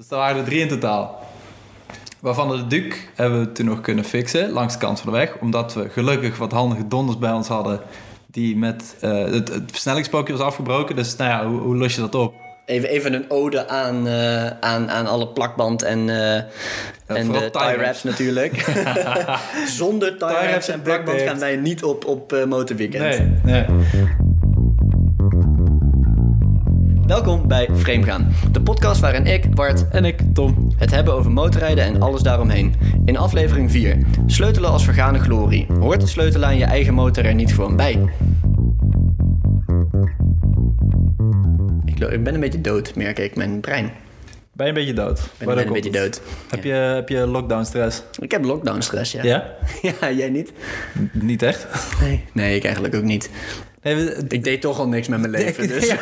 Dus daar waren er drie in totaal. Waarvan de Duke hebben we toen nog kunnen fixen langs de kant van de weg. Omdat we gelukkig wat handige donders bij ons hadden. Die met eh, het, het versnellingspookje was afgebroken. Dus nou ja, hoe, hoe los je dat op? Even, even een ode aan, eh, aan, aan alle plakband en, eh, en de tie wraps. natuurlijk. Zonder tie wraps en plakband gaan wij niet op, op motorweekend. Nee, nee. Welkom bij Framegaan, de podcast waarin ik, Bart, En ik, Tom. het hebben over motorrijden en alles daaromheen. In aflevering 4, sleutelen als vergane glorie. Hoort sleutelen aan je eigen motor er niet gewoon bij? Ik, ben een beetje dood, merk ik, mijn brein. Ben je een beetje dood? ben, ben een beetje dood. Heb, je, heb je lockdown stress? Ik heb lockdown stress, ja. Ja? Ja, jij niet? Niet echt? Nee. Nee, ik eigenlijk ook niet. Nee, we- Ik deed toch al niks met mijn leven, dus...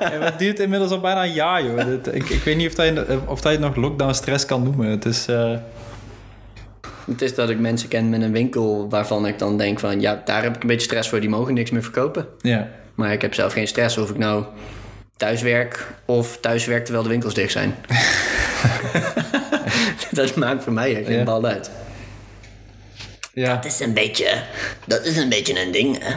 Ja, het duurt inmiddels al bijna een jaar, joh. Dit- ik, ik weet niet of dat, je, of dat je het nog lockdown stress kan noemen. Het is... eh, Het is dat ik mensen ken met een winkel waarvan ik dan denk van... Ja, daar heb ik een beetje stress voor, die mogen niks meer verkopen. ja. Maar ik heb zelf geen stress of ik nou thuis werk of thuis werk terwijl de winkels dicht zijn. dat maakt voor mij echt geen Ja. bal uit. ja. Dat is een beetje, dat is een beetje een ding, hè?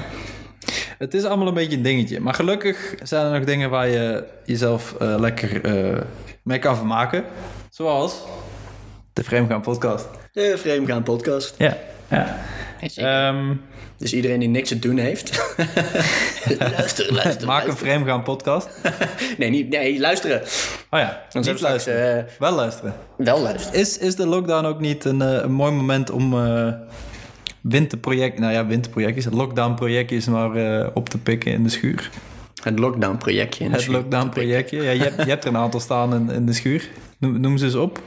Het is allemaal een beetje een dingetje. Maar gelukkig zijn er nog dingen waar je jezelf eh, lekker eh, mee kan vermaken. Zoals de Vreemdgaan podcast. De Framegaan podcast. Ja. ja. Ehm, dus iedereen die niks te doen heeft. luister, luister. maak een. Vreemdgaan podcast. Nee, niet, nee, luisteren. Oh ja, Dan niet straks luisteren. eh, Wel luisteren. wel luisteren. Is, is de lockdown ook niet een, eh, een mooi moment om eh winterproject... Nou ja, winterprojectjes, lockdown-projectjes maar eh, op te pikken in de schuur? Het lockdown projectje. in de Het schuur. lockdown-projectje. Ja, je, hebt, je hebt er een aantal staan in, in de schuur. Noem, noem ze eens op.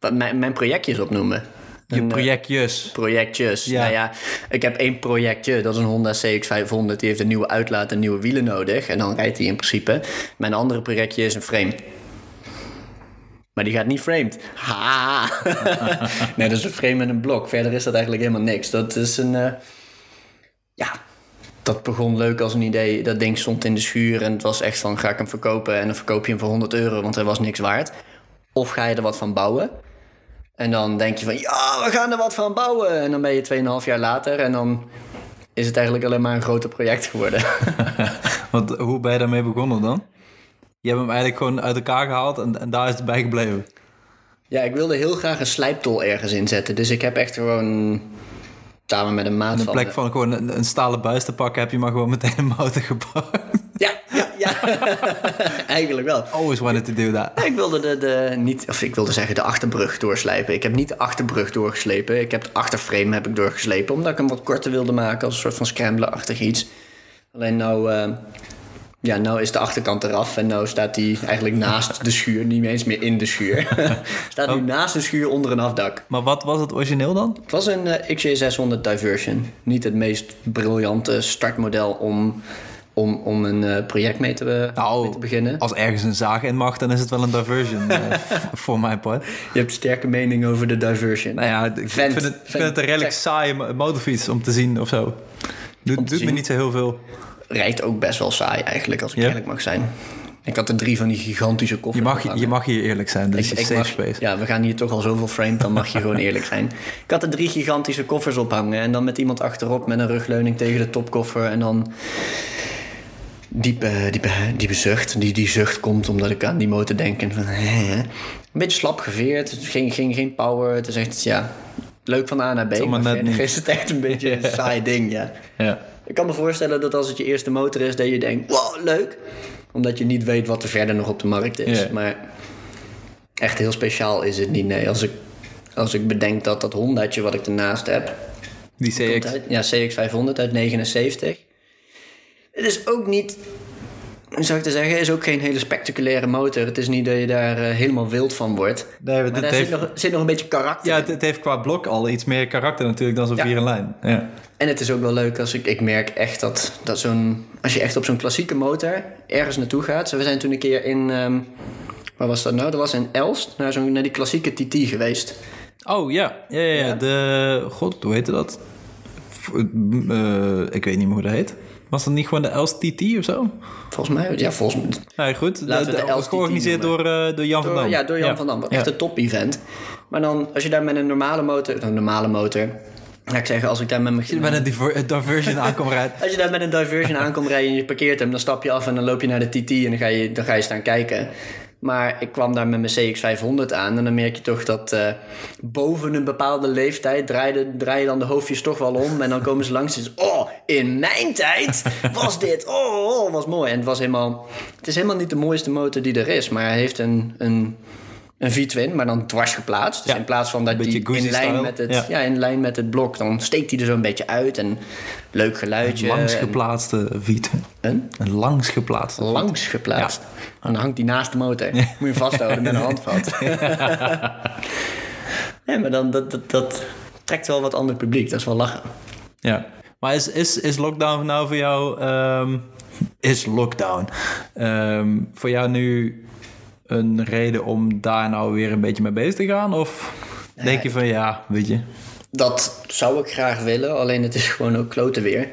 Wat Mijn, mijn projectjes opnoemen. Je eh, projectjes. projectjes. Ja. Nou ja, ik heb één projectje, dat is een Honda CX500. Die heeft een nieuwe uitlaat en nieuwe wielen nodig. En dan rijdt hij in principe. Mijn andere projectje is een frame. Maar die gaat niet framed. Ha! nee, dat is een frame met een blok. Verder is dat eigenlijk helemaal niks. Dat is een... eh, ja, dat begon leuk als een idee. Dat ding stond in de schuur en het was echt van... ga ik hem verkopen en dan verkoop je hem voor 100 euro... want hij was niks waard. Of ga je er wat van bouwen... En dan denk je van, ja, we gaan er wat van bouwen. En dan ben je 2,5 jaar later en dan is het eigenlijk alleen maar een groter project geworden. Want hoe ben je daarmee begonnen dan? Je hebt hem eigenlijk gewoon uit elkaar gehaald en, en daar is het bij gebleven. ja, ik wilde heel graag een slijptol ergens inzetten. Dus ik heb echt gewoon samen met een maat In van... plek van gewoon een, een stalen buis te pakken, heb je maar gewoon meteen een motor gebouwd. Ja, ja, ja. eigenlijk wel. Always wanted to do that. Ik wilde de, de, niet, of ik wilde zeggen de achterbrug doorslijpen. Ik heb niet de achterbrug doorgeslepen. Ik heb de achterframe heb ik doorgeslepen. Omdat ik hem wat korter wilde maken als een soort van scrambler-achtig iets. Alleen nou, eh, ja, nou is de achterkant eraf. En nou staat hij eigenlijk naast de schuur. Niet eens meer in de schuur. staat nu naast de schuur onder een afdak. Maar wat was het origineel dan? Het was een eh, XJ600 Diversion. Niet het meest briljante startmodel om, om, om een eh, project mee te, Nou, mee te beginnen. Als ergens een zaag in mag, dan is het wel een diversion eh, voor mijn part. Je hebt sterke mening over de Diversion. Nou ja, ik Vent, vind het, vind het een redelijk saaie mo- motorfiets om te zien of zo. Doet, me niet zo heel veel. Rijdt ook best wel saai eigenlijk, als ik Ja? eerlijk mag zijn. Ik had er drie van die gigantische Je koffers mag, opgehangen. je mag hier eerlijk zijn, is je Ik safe mag- space. Ja, we gaan hier toch al zoveel framed, dan mag je gewoon eerlijk zijn. Ik had er drie gigantische koffers ophangen en dan met iemand achterop met een rugleuning tegen de topkoffer en dan diepe, diepe, diepe zucht. Die, die zucht komt omdat ik aan die motor denk en van, hè, een beetje slap geveerd, geen, geen, geen power. Het is echt, ja, leuk van A naar B, allemaal maar net verder niet. is het echt een beetje een saai ding, ja. Ja. Ik kan me voorstellen dat als het je eerste motor is, dat je denkt, wow, leuk. Omdat je niet weet wat er verder nog op de markt is. Maar echt heel speciaal is het niet. Nee, als ik, als ik bedenk dat dat Hondaatje wat ik ernaast heb, Die CX. uit, ja, CX500 uit 79. Het is ook niet, zou ik te zeggen, is ook geen hele spectaculaire motor. Het is niet dat je daar eh, helemaal wild van wordt. Nee, Maar daar heeft, zit nog, zit nog een beetje karakter ja, het, het heeft qua blok al iets meer karakter natuurlijk dan zo'n Ja. vier in lijn. Ja. En het is ook wel leuk als ik, ik merk echt dat, dat zo'n, als je echt op zo'n klassieke motor ergens naartoe gaat. Zo, we zijn toen een keer in, ehm, waar was dat nou? Dat was in Elst, naar, zo'n, naar die klassieke TT geweest. Oh ja. Ja, ja, ja. Ja. De. God, hoe heette dat? Eh, ik weet niet meer hoe dat heet. Was dat niet gewoon de LSTT of zo? Volgens mij, ja, volgens mij. Nee, goed. Laten de LSTT georganiseerd door, eh, door Jan van Dam. ja, door Jan van Dam. Echt Ja. een top-event. Maar dan, als je daar met een normale motor... Een normale motor... Laat ik zeggen, als ik daar met mijn... Met een diver- diversion aankomt rijden. Als je daar met een diversion aankomt rijden en je parkeert hem, dan stap je af en dan loop je naar de TT en dan ga je, dan ga je staan kijken. Maar ik kwam daar met mijn CX500 aan en dan merk je toch dat eh, boven een bepaalde leeftijd draaien, draaien dan de hoofdjes toch wel om. En dan komen ze langs en oh, in mijn tijd was dit, oh, oh, was mooi. En het was helemaal, het is helemaal niet de mooiste motor die er is, maar hij heeft een, een, een V-twin, maar dan dwars geplaatst. Dus Ja, in plaats van dat een die in lijn, met het, Ja. ja. in lijn met het blok, dan steekt hij er zo een beetje uit en leuk geluidje. Langs en- geplaatste Viet. een? Een langs geplaatste. Langs geplaatst. En dan hangt die naast de motor. Moet je vasthouden met een handvat. nee, maar dan, dat, dat, dat trekt wel wat ander publiek. Dat is wel lachen. Ja. Maar is, is, is lockdown nou voor jou... ehm, is lockdown ehm, voor jou nu een reden om daar nou weer een beetje mee bezig te gaan? Of denk je van ja, weet je... Dat zou ik graag willen, alleen het is gewoon ook klote weer.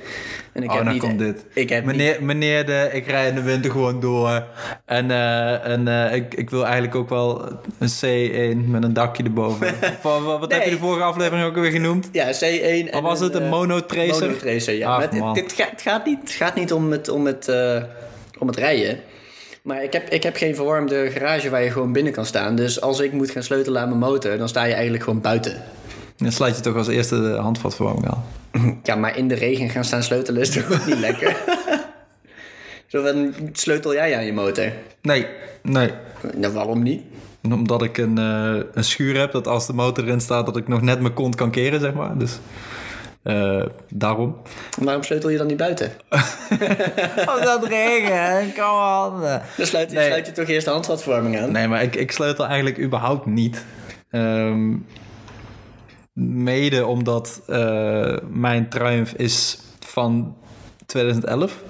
En ik oh, heb dan niet, komt dit. Ik heb niet, meneer, meneer de, ik rij in de winter gewoon door. En, eh, en eh, ik, ik wil eigenlijk ook wel een C1 met een dakje erboven. Of, wat heb je de vorige aflevering ook weer genoemd? ja, C1 en Wat was het, een eh, monotracer? monotracer, ja. Ach, Maar het, gaat, het gaat niet, het gaat niet om het, om het, eh, om het rijden. Maar ik heb, ik heb geen verwarmde garage waar je gewoon binnen kan staan. Dus als ik moet gaan sleutelen aan mijn motor, dan sta je eigenlijk gewoon buiten. Dan sluit je toch als eerste de handvatverwarming aan. Ja, maar in de regen gaan staan sleutelen is toch ook niet lekker? Zo van, sleutel jij aan je motor? Nee, nee. Nou, waarom niet? Omdat ik een, eh, een schuur heb, dat als de motor erin staat, dat ik nog net mijn kont kan keren, zeg maar. Dus eh, daarom. Waarom sleutel je dan niet buiten? Als dat regen, come on. Dan sluit, Nee. sluit je toch eerst de handvatverwarming aan? Nee, maar ik, ik sleutel eigenlijk überhaupt niet. Ehm, mede omdat eh, mijn Triumph is van 2011.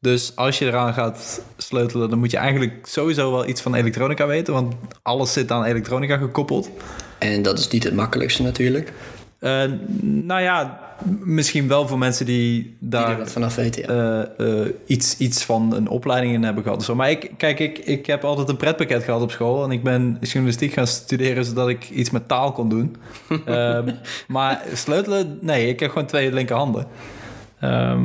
Dus als je eraan gaat sleutelen, dan moet je eigenlijk sowieso wel iets van elektronica weten. Want alles zit aan elektronica gekoppeld. En dat is niet het makkelijkste natuurlijk. Eh, nou ja, misschien wel voor mensen die Die daar wat vanaf weten, ja. eh, eh, iets, iets van een opleiding in hebben gehad. Zo. Maar ik, kijk, ik, ik heb altijd een pretpakket gehad op school. En ik ben journalistiek gaan studeren zodat ik iets met taal kon doen. Ehm, maar sleutelen, nee, ik heb gewoon twee linkerhanden. Ehm,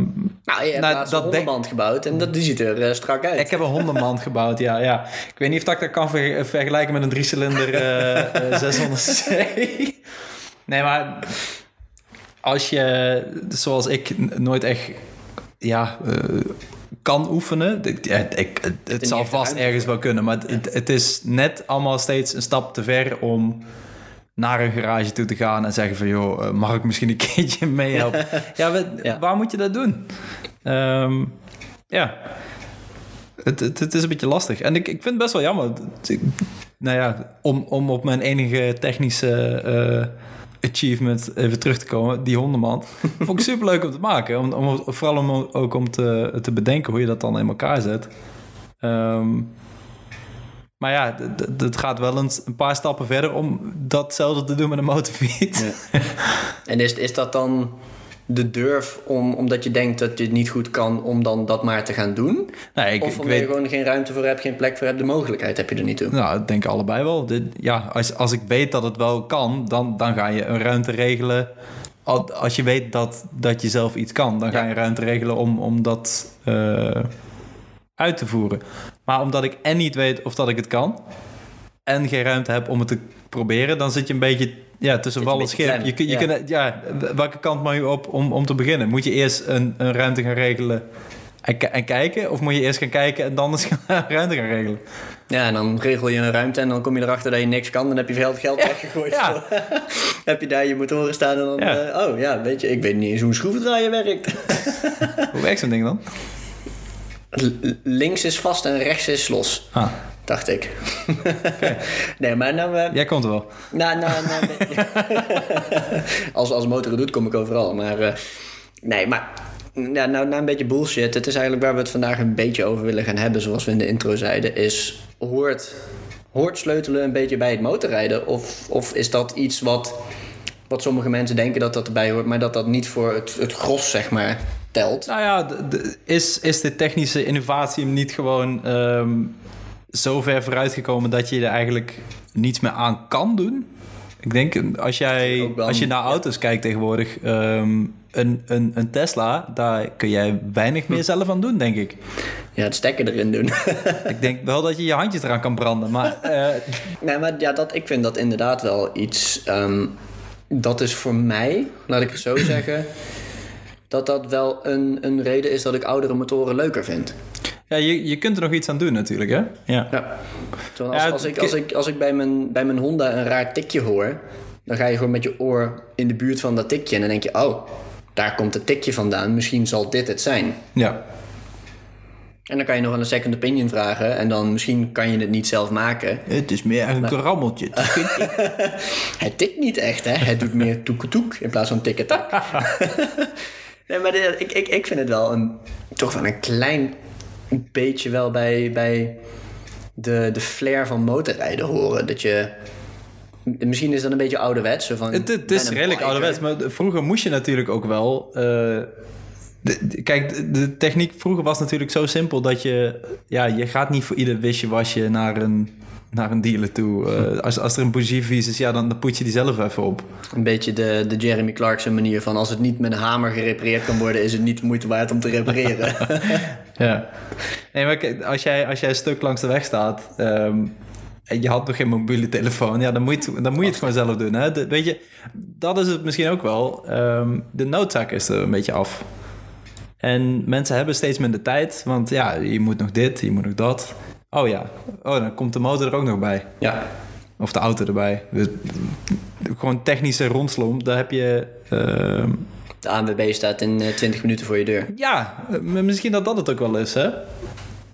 nou, je hebt nou, dat een hondenband gebouwd en dat, die ziet er eh, strak uit. ik heb een hondenmand gebouwd, ja, ja. Ik weet niet of dat ik dat kan ver- vergelijken met een driecilinder eh, 600cc. Nee, maar als je, zoals ik, nooit echt ja, eh, kan oefenen. ik, het, zal vast ergens wel kunnen, maar het, het, het is net allemaal steeds een stap te ver om naar een garage toe te gaan en zeggen van joh, eh, mag ik misschien een keertje meehelpen? ja, we- Ja. waar moet je dat doen? Ehm, ja, het, het, het is een beetje lastig. En ik, ik vind het best wel jammer. Nou ja, om, om op mijn enige technische eh, achievement even terug te komen, die hondenmand. vond ik super leuk om te maken. Om, om, vooral om ook om te, te bedenken hoe je dat dan in elkaar zet. Ehm, maar ja, het gaat wel een, een paar stappen verder om datzelfde te doen met een motorfiets. En is, is dat dan de durf om, omdat je denkt dat je het niet goed kan, om dan dat maar te gaan doen? Nee, ik, of omdat je gewoon geen ruimte voor hebt, geen plek voor hebt, de mogelijkheid heb je er niet toe? Nou, ik denk allebei wel. Dit, ja, als, als ik weet dat het wel kan, dan, dan ga je een ruimte regelen. Al- Als je weet dat, dat je zelf iets kan, dan ga je ruimte regelen om, om dat eh, uit te voeren. Maar omdat ik en niet weet of dat ik het kan, en geen ruimte heb om het te proberen, dan zit je een beetje ja, tussen wal en klem, Je, je ja. kunt- ja, welke kant mag je op om, om te beginnen? Moet je eerst een, een ruimte gaan regelen en, en kijken? Of moet je eerst gaan kijken en dan eens gaan ruimte gaan regelen? Ja, en dan regel je een ruimte en dan kom je erachter dat je niks kan. Dan heb je veel geld weggegooid. ja. heb je daar je motoren staan en dan... Ja. eh, oh ja, weet je, ik weet niet eens hoe een schroevendraaier werkt. Hoe werkt zo'n ding dan? L- links is vast en rechts is los, Ah, dacht ik. nee, maar nou... eh, jij komt er wel. Nou, nou, nou, nee. als, als motor doet, kom ik overal. Maar eh, nee, maar ja, nou, nou een beetje bullshit. Het is eigenlijk waar we het vandaag een beetje over willen gaan hebben, zoals we in de intro zeiden, is hoort, hoort sleutelen een beetje bij het motorrijden? Of, of is dat iets wat, wat sommige mensen denken dat dat erbij hoort, maar dat dat niet voor het, het gros, zeg maar, telt. Nou ja, is, is de technische innovatie hem niet gewoon ehm, zo ver vooruitgekomen dat je er eigenlijk niets meer aan kan doen? Ik denk, als, jij, als je naar auto's kijkt tegenwoordig, ehm, een, een, een Tesla, daar kun jij weinig meer zelf aan doen, denk ik. Ja, het stekker erin doen. Ik denk wel dat je je handjes eraan kan branden, maar eh, nee, maar ja, dat, ik vind dat inderdaad wel iets... ehm, dat is voor mij, laat ik het zo zeggen... dat dat wel een, een reden is dat ik oudere motoren leuker vind. Ja, je, je kunt er nog iets aan doen natuurlijk, hè? Ja. Ja. Als, Ja, als, ik, als, ik, als ik bij mijn, bij mijn Honda een raar tikje hoor... dan ga je gewoon met je oor in de buurt van dat tikje... en dan denk je, oh, daar komt het tikje vandaan. Misschien zal dit het zijn. ja. En dan kan je nog wel een second opinion vragen... en dan misschien kan je het niet zelf maken. Het is meer een rammeltje. Het tikt niet echt, hè? Het doet meer toek-toek in plaats van tikketak. nee, maar dit- ik, ik, ik vind het wel een, toch wel een klein beetje wel bij, bij de, de flair van motorrijden horen. Dat je... Misschien is dat een beetje ouderwets. Zo van, Het, is een redelijk biker. ouderwets, maar vroeger moest je natuurlijk ook wel. eh, de- de- kijk, de, techniek vroeger was natuurlijk zo simpel dat je. Ja, je gaat niet voor ieder wisje-wasje naar een, naar een dealer toe. Eh, als, als er een bougie is, ja, dan, dan poet je die zelf even op. Een beetje de, de Jeremy Clarkson manier van... als het niet met een hamer gerepareerd kan worden... is het niet de moeite waard om te repareren. Ja. Nee, maar kijk, als jij, als jij een stuk langs de weg staat. ehm, en je had nog geen mobiele telefoon, ja, dan moet je het, dan moet je het gewoon zelf doen. Hè? De- weet je, dat is het misschien ook wel. Ehm, de noodzaak is er een beetje af. En mensen hebben steeds minder tijd, want ja, je moet nog dit, je moet nog dat. Oh ja, oh, dan komt de motor er ook nog bij. ja. Of de auto erbij. Dus, gewoon technische rondslom, daar heb je... ehm, De ANWB staat in eh, 20 minuten voor je deur. ja, eh, misschien dat dat het ook wel is, hè?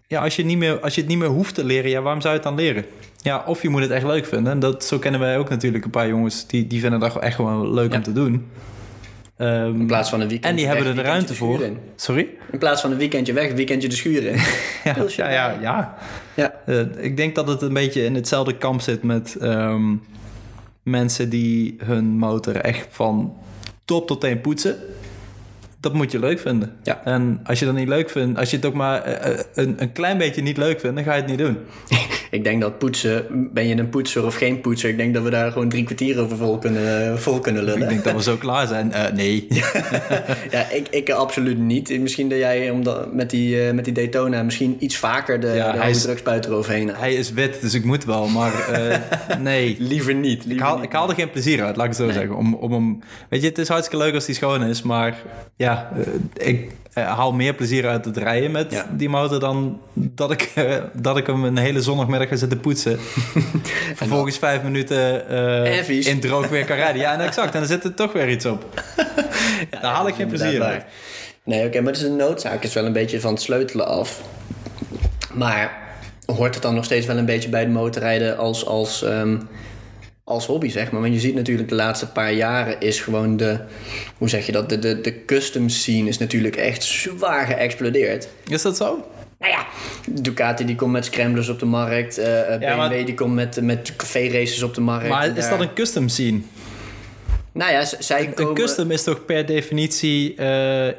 Ja, als je, niet meer, als je het niet meer hoeft te leren, ja, waarom zou je het dan leren? Ja, of je moet het echt leuk vinden. En dat, zo kennen wij ook natuurlijk een paar jongens... die, die vinden dat echt gewoon leuk Ja. om te doen. Ehm, In plaats van een weekend en die hebben er de ruimte voor. Sorry? In plaats van een weekendje weg, weekendje de schuur in. Ja, ja, ja, ja. ja. Eh, ik denk dat het een beetje in hetzelfde kamp zit met ehm, mensen die hun motor echt van top tot teen poetsen. Dat moet je leuk vinden. Ja. En als je dat niet leuk vindt, als je het ook maar eh, eh, een, een klein beetje niet leuk vindt, dan ga je het niet doen. Ik denk dat poetsen, ben je een poetser of geen poetser, ik denk dat we daar gewoon drie kwartier over vol kunnen, vol kunnen lullen. Ik denk dat we zo klaar zijn. Eh, nee. Ja, ik, ik absoluut niet. Misschien dat jij omdat, met, die, met die Daytona misschien iets vaker de, Ja, de hij is- eroverheen haalt. Hij is wit, dus ik moet wel, maar nee. Liever niet. Ik haal, niet. ik haal er geen plezier uit, laat ik het zo zeggen. Om, om hem, weet je, het is hartstikke leuk als die schoon is, maar ja, eh, ik eh, haal meer plezier uit het rijden met Ja. die motor dan dat ik, eh, dat ik hem een hele zondagmiddag ga zitten poetsen. Vervolgens vijf minuten En vies. in droog weer kan rijden. Ja, en exact. En dan zit er toch weer iets op. Daar haal ik geen plezier uit. Nee, oké, maar dus de noodzaak is wel een beetje van het sleutelen af. Maar hoort het dan nog steeds wel een beetje bij het motorrijden als, als, ehm, als hobby, zeg maar? Want je ziet natuurlijk de laatste paar jaren is gewoon de... Hoe zeg je dat? De, de, de custom scene is natuurlijk echt zwaar geëxplodeerd. Is dat zo? Nou ja, Ducati die komt met scramblers op de markt. eh, eh, Ja, BMW maar- die komt met, met café races op de markt. Maar is daar- dat een custom scene? Nou ja, zij Een komen... custom is toch per definitie eh,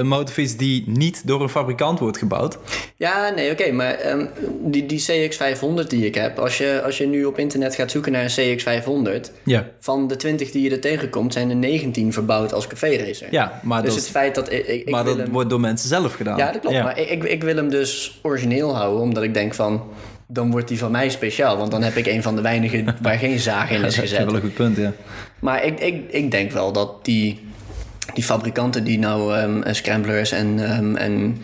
een motorfiets die niet door een fabrikant wordt gebouwd? Ja, nee, oké, maar ehm, die, die CX500 die ik heb, als je, als je nu op internet gaat zoeken naar een CX500, Ja. van de 20 die je er tegenkomt, zijn er 19 verbouwd als café-racer. Ja, maar, dus dat, het feit dat ik, ik, maar wil dat hem... wordt door mensen zelf gedaan. Ja, dat klopt, maar ik, ik, wil hem dus origineel houden, omdat ik denk van, dan wordt die van mij speciaal, want dan heb ik een van de weinigen waar geen zaag in is dat is gezet. wel een goed punt, ja. Maar ik, ik, ik denk wel dat die, die fabrikanten die nou ehm, scramblers en, ehm, en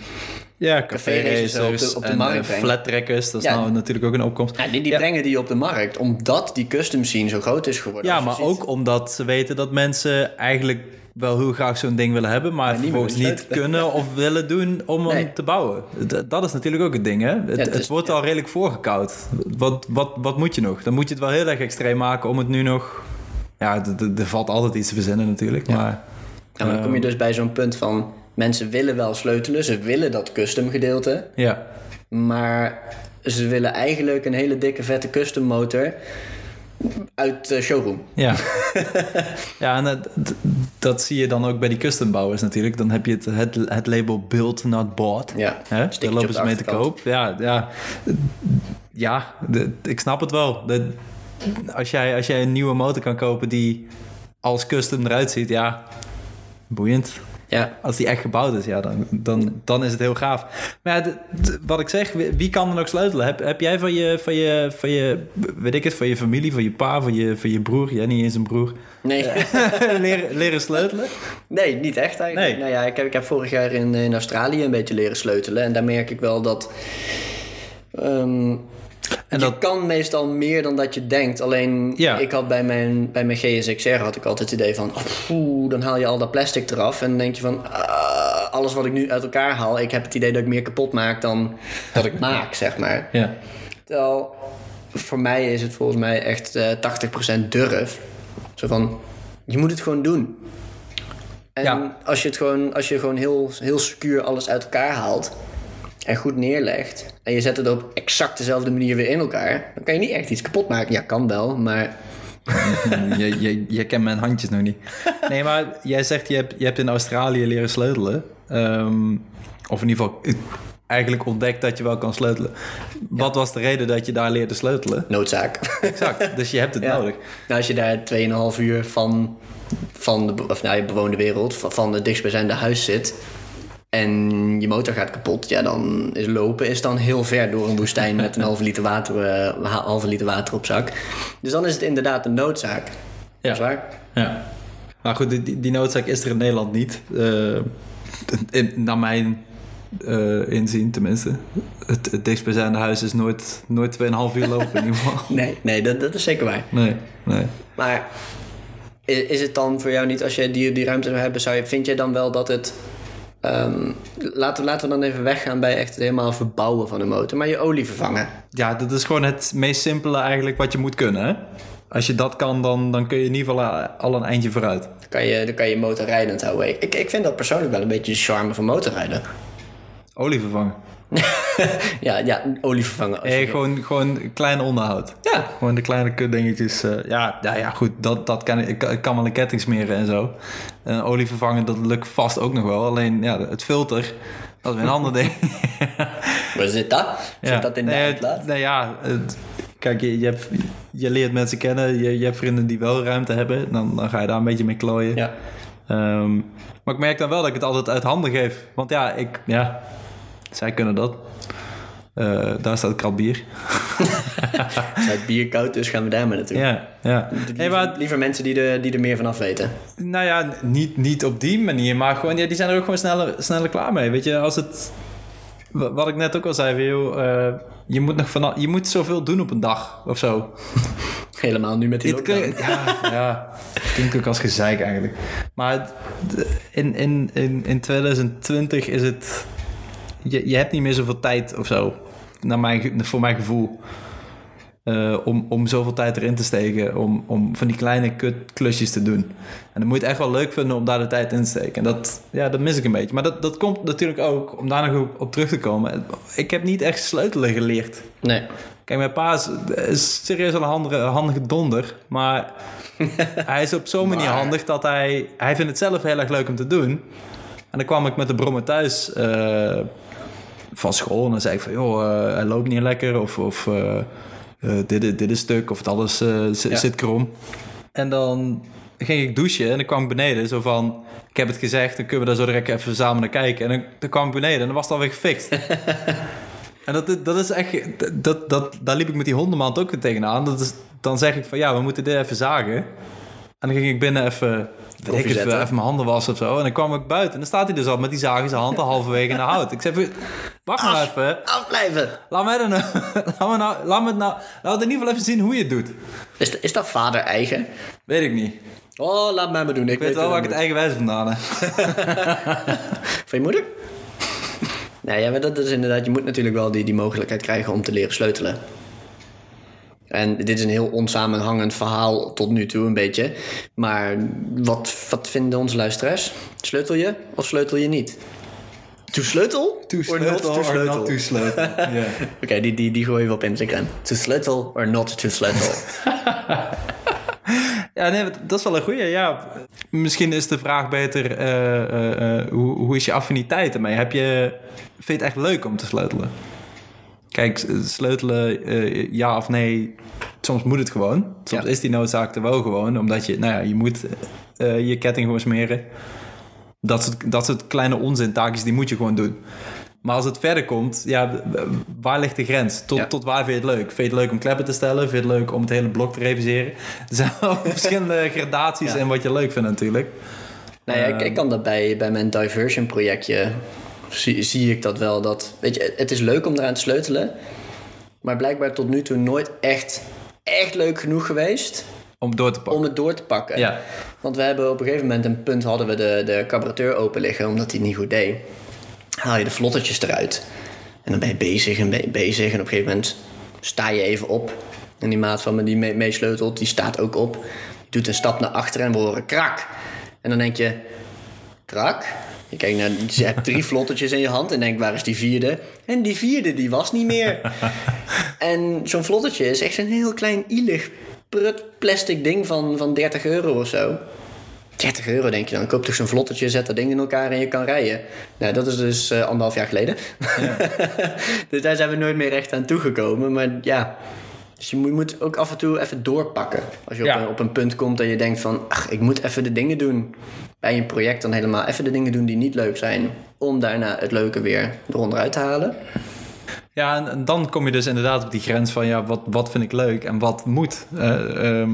Ja, Café-races café-racers op de- en markt eh, brengen. flat-trackers, dat is Ja. nou natuurlijk ook een opkomst. ja, die, die Ja. brengen die op de markt, omdat die custom scene zo groot is geworden. Ja, maar ook omdat ze weten dat mensen eigenlijk wel heel graag zo'n ding willen hebben, maar niet vervolgens niet kunnen of willen doen om hem te bouwen. Dat is natuurlijk ook het ding, hè? Het, wordt al redelijk voorgekoud. Wat, wat, wat moet je nog? Dan moet je het wel heel erg extreem maken om het nu nog... Ja, er valt altijd iets te verzinnen natuurlijk, maar... Maar dan kom Ehm. je dus bij zo'n punt van... Mensen willen wel sleutelen, ze willen dat custom gedeelte... Ja, maar ze willen eigenlijk een hele dikke vette custom motor... uit de showroom. Ja, ja en dat, dat zie je dan ook bij die custombouwers natuurlijk. Dan heb je het, het, het label build not bought. Ja, Hè? Daar lopen op ze mee te koop. Ja, ja, ja de- ik snap het wel. De- als, jij, als jij een nieuwe motor kan kopen die als custom eruit ziet, ja, boeiend. Ja, Als die echt gebouwd is, ja, dan, dan, dan is het heel gaaf. Maar ja, wat ik zeg, wie, kan er nog sleutelen? Heb, heb jij van je, van, je, van je, weet ik het, van je familie, van je pa, van je, van je broer, jij niet eens een broer, nee. leren, leren sleutelen? Nee, niet echt eigenlijk. Nee. Nou ja, ik heb, ik heb vorig jaar in, in Australië een beetje leren sleutelen. En daar merk ik wel dat... ehm, En je dat, kan meestal meer dan dat je denkt. Alleen Ja. ik had bij mijn, bij mijn GSXR had ik altijd het idee van... Oeh, dan haal je al dat plastic eraf. En dan denk je van... ah, alles wat ik nu uit elkaar haal... Ik heb het idee dat ik meer kapot maak dan dat ik maak, zeg maar. ja. Terwijl voor mij is het volgens mij echt eh 80% durf. Zo van, je moet het gewoon doen. En Ja. als je het gewoon, als je gewoon heel, heel secuur alles uit elkaar haalt en goed neerlegt en je zet het op exact dezelfde manier weer in elkaar, dan kan je niet echt iets kapot maken. Ja, kan wel, maar je, je, je kent mijn handjes nog niet. Nee, maar jij zegt je hebt, je hebt in Australië leren sleutelen. Ehm, of in ieder geval eigenlijk ontdekt dat je wel kan sleutelen. Wat was de reden dat je daar leerde sleutelen? noodzaak. Exact, dus je hebt het Ja. nodig. Nou, als je daar 2,5 uur van, van de of, nou, je bewoonde wereld, van, van het dichtstbijzijnde huis zit. En je motor gaat kapot, ja, dan is lopen is dan heel ver door een woestijn met een halve liter water, eh, halve liter water op zak. Dus dan is het inderdaad een noodzaak. Is waar. Ja. Maar goed, die- die, noodzaak is er in Nederland niet. Eh, in, naar mijn eh, inzien tenminste. Het, het dichtstbijzijnde huis is nooit, nooit 2,5 uur lopen in ieder geval. Nee, nee dat, dat is zeker waar. Nee, nee. Maar is, is het dan voor jou niet, als jij die, die ruimte zou hebben, zou je, vind jij dan wel dat het. Ehm, laten, we- laten we dan even weggaan bij echt het helemaal verbouwen van de motor, maar je olie vervangen. Ja, dat is gewoon het meest simpele eigenlijk wat je moet kunnen. Hè? Als je dat kan, dan, dan kun je in ieder geval eh, al een eindje vooruit. Dan kan je, dan kan je motor rijdend houden. Ik, ik vind dat persoonlijk wel een beetje de charme van motorrijden. Olie vervangen. ja, ja, olie vervangen. als gewoon, gewoon klein onderhoud. Ja, Gewoon de kleine kutdingetjes. eh, ja, ja, ja, goed, dat, dat kan ik. Ik kan- wel een ketting smeren en zo. En olie vervangen, dat lukt vast ook nog wel. Alleen ja, het filter, dat is weer een ander ding. waar zit dat? Zit ja. dat in de nee, uitlaat? Ja, het- kijk, je, je, hebt, je leert mensen kennen. Je, je hebt vrienden die wel ruimte hebben. Dan, dan ga je daar een beetje mee klooien. Ja. Ehm, maar ik merk dan wel dat ik het altijd uit handen geef. Want ja, ik, ja zij kunnen dat. Eh, daar staat krat bier. Het bier koud, dus gaan we daar maar naartoe. Ja, ja. Liever, maar liever mensen die er, die er meer van af weten. Nou ja, niet, niet op die manier, maar gewoon, ja, die zijn er ook gewoon sneller, sneller klaar mee. Weet je, als het. wa- Wat ik net ook al zei, van, joh, eh, je moet nog van, je moet zoveel doen op een dag of zo. Helemaal nu met die klinkt- ja, ja, het klinkt ook als gezeik eigenlijk. Maar in, in, in, in 2020 is het. Je, je hebt niet meer zoveel tijd of zo. Naar mijn, voor mijn gevoel. eh, om, om zoveel tijd erin te steken. Om, om van die kleine kut klusjes te doen. En dan moet je het echt wel leuk vinden om daar de tijd in te steken. En dat, ja, dat mis ik een beetje. Maar dat, dat komt natuurlijk ook, om daar nog op, op terug te komen. Ik heb niet echt sleutelen geleerd. Nee. Kijk, mijn pa is, is serieus wel een handige, handige donder. Maar hij is op zo'n manier Maar- handig dat hij... Hij vindt het zelf heel erg leuk om te doen. En dan kwam ik met de brommer thuis eh, van school. En dan zei ik van, joh, eh, hij loopt niet lekker. Of, of eh, eh, dit, is- dit is stuk. Of het alles Ja. zit krom. En dan ging ik douchen en dan kwam ik beneden. Zo van, ik heb het gezegd, dan kunnen we daar zo direct even samen naar kijken. En dan, dan kwam ik beneden en dan was het alweer gefixt. En dat, is- dat is echt, dat, dat, daar liep ik met die hondenmand ook tegenaan. Dat is, dan zeg ik van ja, we moeten dit even zagen. En dan ging ik binnen even, ik het, zetten. even mijn handen wassen of zo. En dan kwam ik buiten en dan staat hij dus al met die zaag in zijn hand al halverwege in de hout. Ik zeg, van, wacht maar even. Afblijven! Laat mij dan, laat me nou, laat me nou, laat me in ieder geval even zien hoe je het doet. Is, is dat vader eigen? Weet ik niet. Oh, laat mij maar doen. Ik, Ik weet wel waar ik het eigenwijs vandaan heb. Van je moeder? Nee, ja, maar dat is inderdaad... Je moet natuurlijk wel die, die mogelijkheid krijgen om te leren sleutelen. En dit is een heel onsamenhangend verhaal tot nu toe een beetje. Maar wat, wat vinden onze luisteraars? Sleutel je of sleutel je niet? To sleutel? To Or not to sleutel or sleutel? not to sleutel. Ja. Oké, die, die, die gooien we op Instagram. To sleutel or not to sleutel? Ja, nee, dat is wel een goeie. Ja, misschien is de vraag beter, eh, eh, eh, hoe, hoe is je affiniteit ermee? Heb je, vind je het echt leuk om te sleutelen? Kijk, sleutelen, eh, ja of nee, soms moet het gewoon. Soms Ja. is die noodzaak er wel gewoon, omdat je, nou ja, je moet eh, je ketting gewoon smeren. Dat soort, dat soort kleine onzintaakjes, die moet je gewoon doen. Maar als het verder komt, ja, waar ligt de grens? Tot, Ja. tot waar vind je het leuk? Vind je het leuk om kleppen te stellen? Vind je het leuk om het hele blok te reviseren? Er zijn verschillende gradaties Ja. in wat je leuk vindt natuurlijk. Nou ja, ik, ik kan dat bij, bij mijn diversion projectje zie, zie ik dat wel. Dat, weet je, het is leuk om eraan te sleutelen. Maar blijkbaar tot nu toe nooit echt, echt leuk genoeg geweest Om door te pakken. om het door te pakken. Ja. Want we hebben op een gegeven moment een punt hadden we de, de carburateur open liggen omdat hij het niet goed deed. Haal je de vlottertjes eruit. En dan ben je bezig en ben je bezig. En op een gegeven moment sta je even op. En die maat van me die mee- meesleutelt, die staat ook op. Die doet een stap naar achteren en we horen krak. En dan denk je, krak? Je kijkt naar, je hebt drie vlottertjes in je hand en denkt, waar is die vierde? En die vierde, die was niet meer. en zo'n vlottertje is echt zo'n heel klein ielig prut plastic ding van, van 30 euro of zo. 30 euro denk je dan. Koop toch zo'n vlottertje, zet dat ding in elkaar en je kan rijden. Nou, dat is dus eh, anderhalf jaar geleden. dus daar zijn we nooit meer echt aan toegekomen. Maar ja, dus je moet, moet ook af en toe even doorpakken. Als je Ja. op, een, op een punt komt dat je denkt van... ach, ik moet even de dingen doen. Bij een project dan helemaal even de dingen doen die niet leuk zijn. Om daarna het leuke weer eronder uit te halen. Ja, en, en dan kom je dus inderdaad op die grens van ja, wat, wat vind ik leuk en wat moet. Ehm,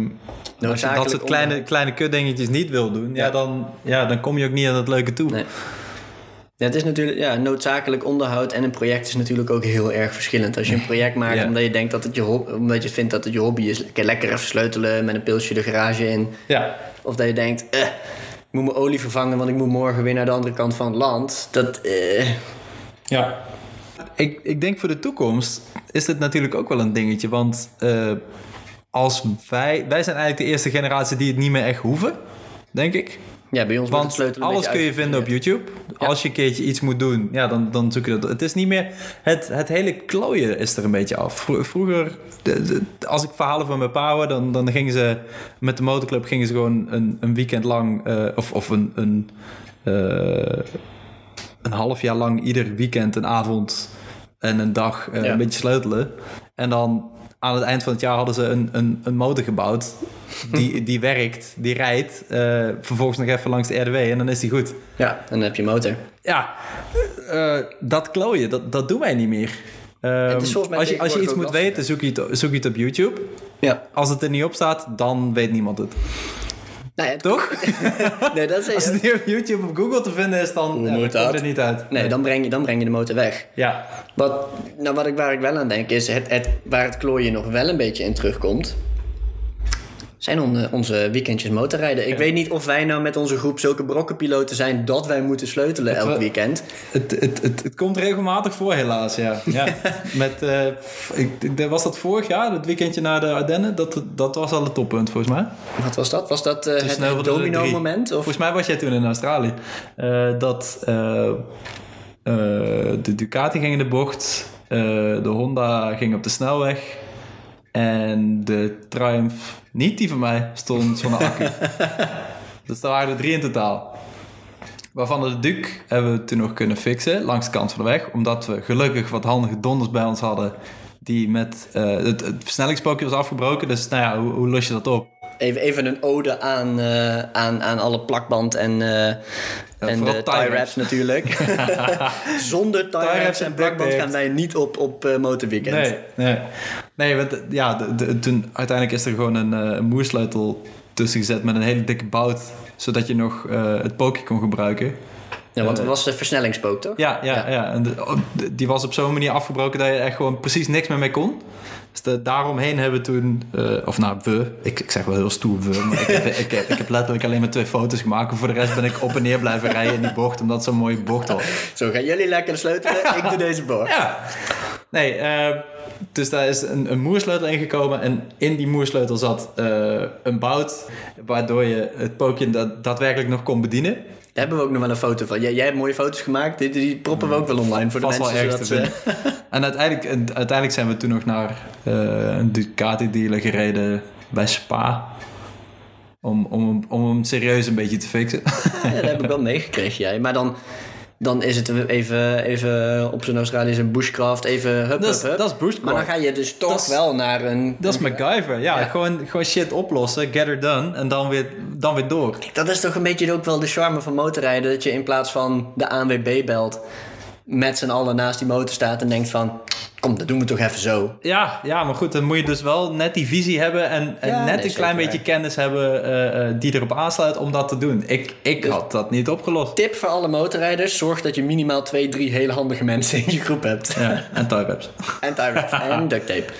als je dat soort kleine, kleine kutdingetjes niet wil doen, ja. Ja. dan, ja, dan kom je ook niet aan het leuke toe. Nee. Ja, het is natuurlijk, ja, noodzakelijk onderhoud en een project is natuurlijk ook heel erg verschillend. Als je een project maakt Ja. omdat je denkt dat het je omdat je vindt dat het je hobby is, lekker, lekker even sleutelen met een pilsje de garage in. Ja. Of dat je denkt, eh, moet mijn olie vervangen, want ik moet morgen weer naar de andere kant van het land. Dat, eh, Ja. Ik, ik denk voor de toekomst is dit natuurlijk ook wel een dingetje. Want eh, als wij, wij zijn eigenlijk de eerste generatie die het niet meer echt hoeven, denk ik. Ja, bij ons Want alles kun je vinden op YouTube. Als je een keertje iets moet doen, ja, dan, dan zoek je dat. Het is niet meer... Het, het hele klooien is er een beetje af. Vro- Vroeger, als ik verhalen van mijn pa hoor, dan, dan gingen ze... Met de motorclub gingen ze gewoon een, een weekend lang... eh, of, of een... een eh, een half jaar lang ieder weekend een avond en een dag eh, Ja. een beetje sleutelen. En dan aan het eind van het jaar hadden ze een, een, een motor gebouwd. Die, die werkt, die rijdt. eh, vervolgens nog even langs de RDW en dan is die goed. Ja, en dan heb je motor. Ja, eh, dat klooien, dat, dat doen wij niet meer. Ehm, als, je, als je iets moet weten, zoek je, het, zoek je het op YouTube. Ja. Als het er niet op staat, dan weet niemand het. Nou ja, Toch? nee, dat is, Als het niet op YouTube of Google te vinden is, dan ja, komt het niet uit. nee, dan breng, je, dan breng je de motor weg. Ja, Wat, nou, wat ik, waar ik wel aan denk is, het, het, waar het klooien nog wel een beetje in terugkomt, zijn on- onze weekendjes motorrijden. Ik weet niet of wij nou met onze groep zulke brokkenpiloten zijn dat wij moeten sleutelen elk weekend. Het, het, het, het komt regelmatig voor, helaas, ja. ja. Met, eh, ik, was dat vorig jaar, dat weekendje naar de Ardennen? Dat, dat was al het toppunt, volgens mij. Wat was dat? Was dat eh, het, snel het voor de domino drie. moment? Of? Volgens mij was jij toen in Australië. Eh, dat de Ducati ging in de bocht, de Honda ging op de snelweg en de Triumph, niet die van mij, stond zonder accu. dus daar waren er drie in totaal. Waarvan de Duke hebben we toen nog kunnen fixen langs de kant van de weg. Omdat we gelukkig wat handige donders bij ons hadden. Die met eh, het, het versnellingspookje was afgebroken. Dus nou ja, hoe, hoe los je dat op? Even, even een ode aan, eh, aan, aan alle plakband en, eh, en de tie tie wraps. wraps natuurlijk. Zonder tie wraps wraps en plakband gaan wij niet op, op eh, motorweekend. Nee, nee. Nee, want ja, de, de- toen uiteindelijk is er gewoon een, moersleutel tussen gezet met een hele dikke bout. Zodat je nog het pookje kon gebruiken. Ja, want het was de versnellingspook, toch? Ja, ja, ja. En oh, de- die was op zo'n manier afgebroken dat je echt gewoon precies niks meer mee kon. Dus daaromheen hebben we toen, eh, of nou, we, ik, ik zeg wel heel stoer we, maar ik heb, ik, heb, ik heb letterlijk alleen maar twee foto's gemaakt. En voor de rest ben ik op en neer blijven rijden in die bocht, omdat het zo'n mooie bocht was. Zo gaan jullie lekker sleutelen, ik doe deze boord. Ja. Nee, eh, dus daar is een, een moersleutel ingekomen. En in die moersleutel zat eh, een bout. Waardoor je het pookje da- daadwerkelijk nog kon bedienen. Daar hebben we ook nog wel een foto van. Jij, jij hebt mooie foto's gemaakt. Die, die proppen we ook wel online voor de Vast wel mensen. zodat ze- vinden. En uiteindelijk, uiteindelijk zijn we toen nog naar eh, een Ducati-dealer gereden bij Spa. Om, om, om hem serieus een beetje te fixen. Ja, dat heb ik wel meegekregen, jij. Maar dan, dan is het even, even op zijn Australisch een bushcraft, even hup, Dat is, hup, dat is bushcraft. Maar dan ga je dus toch wel naar een... Dat is MacGyver. Ja, Ja. Gewoon, gewoon shit oplossen, get her done. En dan weer, dan weer door. Dat is toch een beetje ook wel de charme van motorrijden. Dat je in plaats van de ANWB belt, met z'n allen naast die motor staat en denkt van... Kom, dat doen we toch even zo. Ja, ja, maar goed, dan moet je dus wel net die visie hebben en, en Ja, net nee, een klein beetje kennis hebben eh, eh, die erop aansluit om dat te doen. Ik, ik had dat niet opgelost. Tip voor alle motorrijders: zorg dat je minimaal twee, drie hele handige mensen in je groep hebt. Ja, en tie wraps. En tie en duct tape.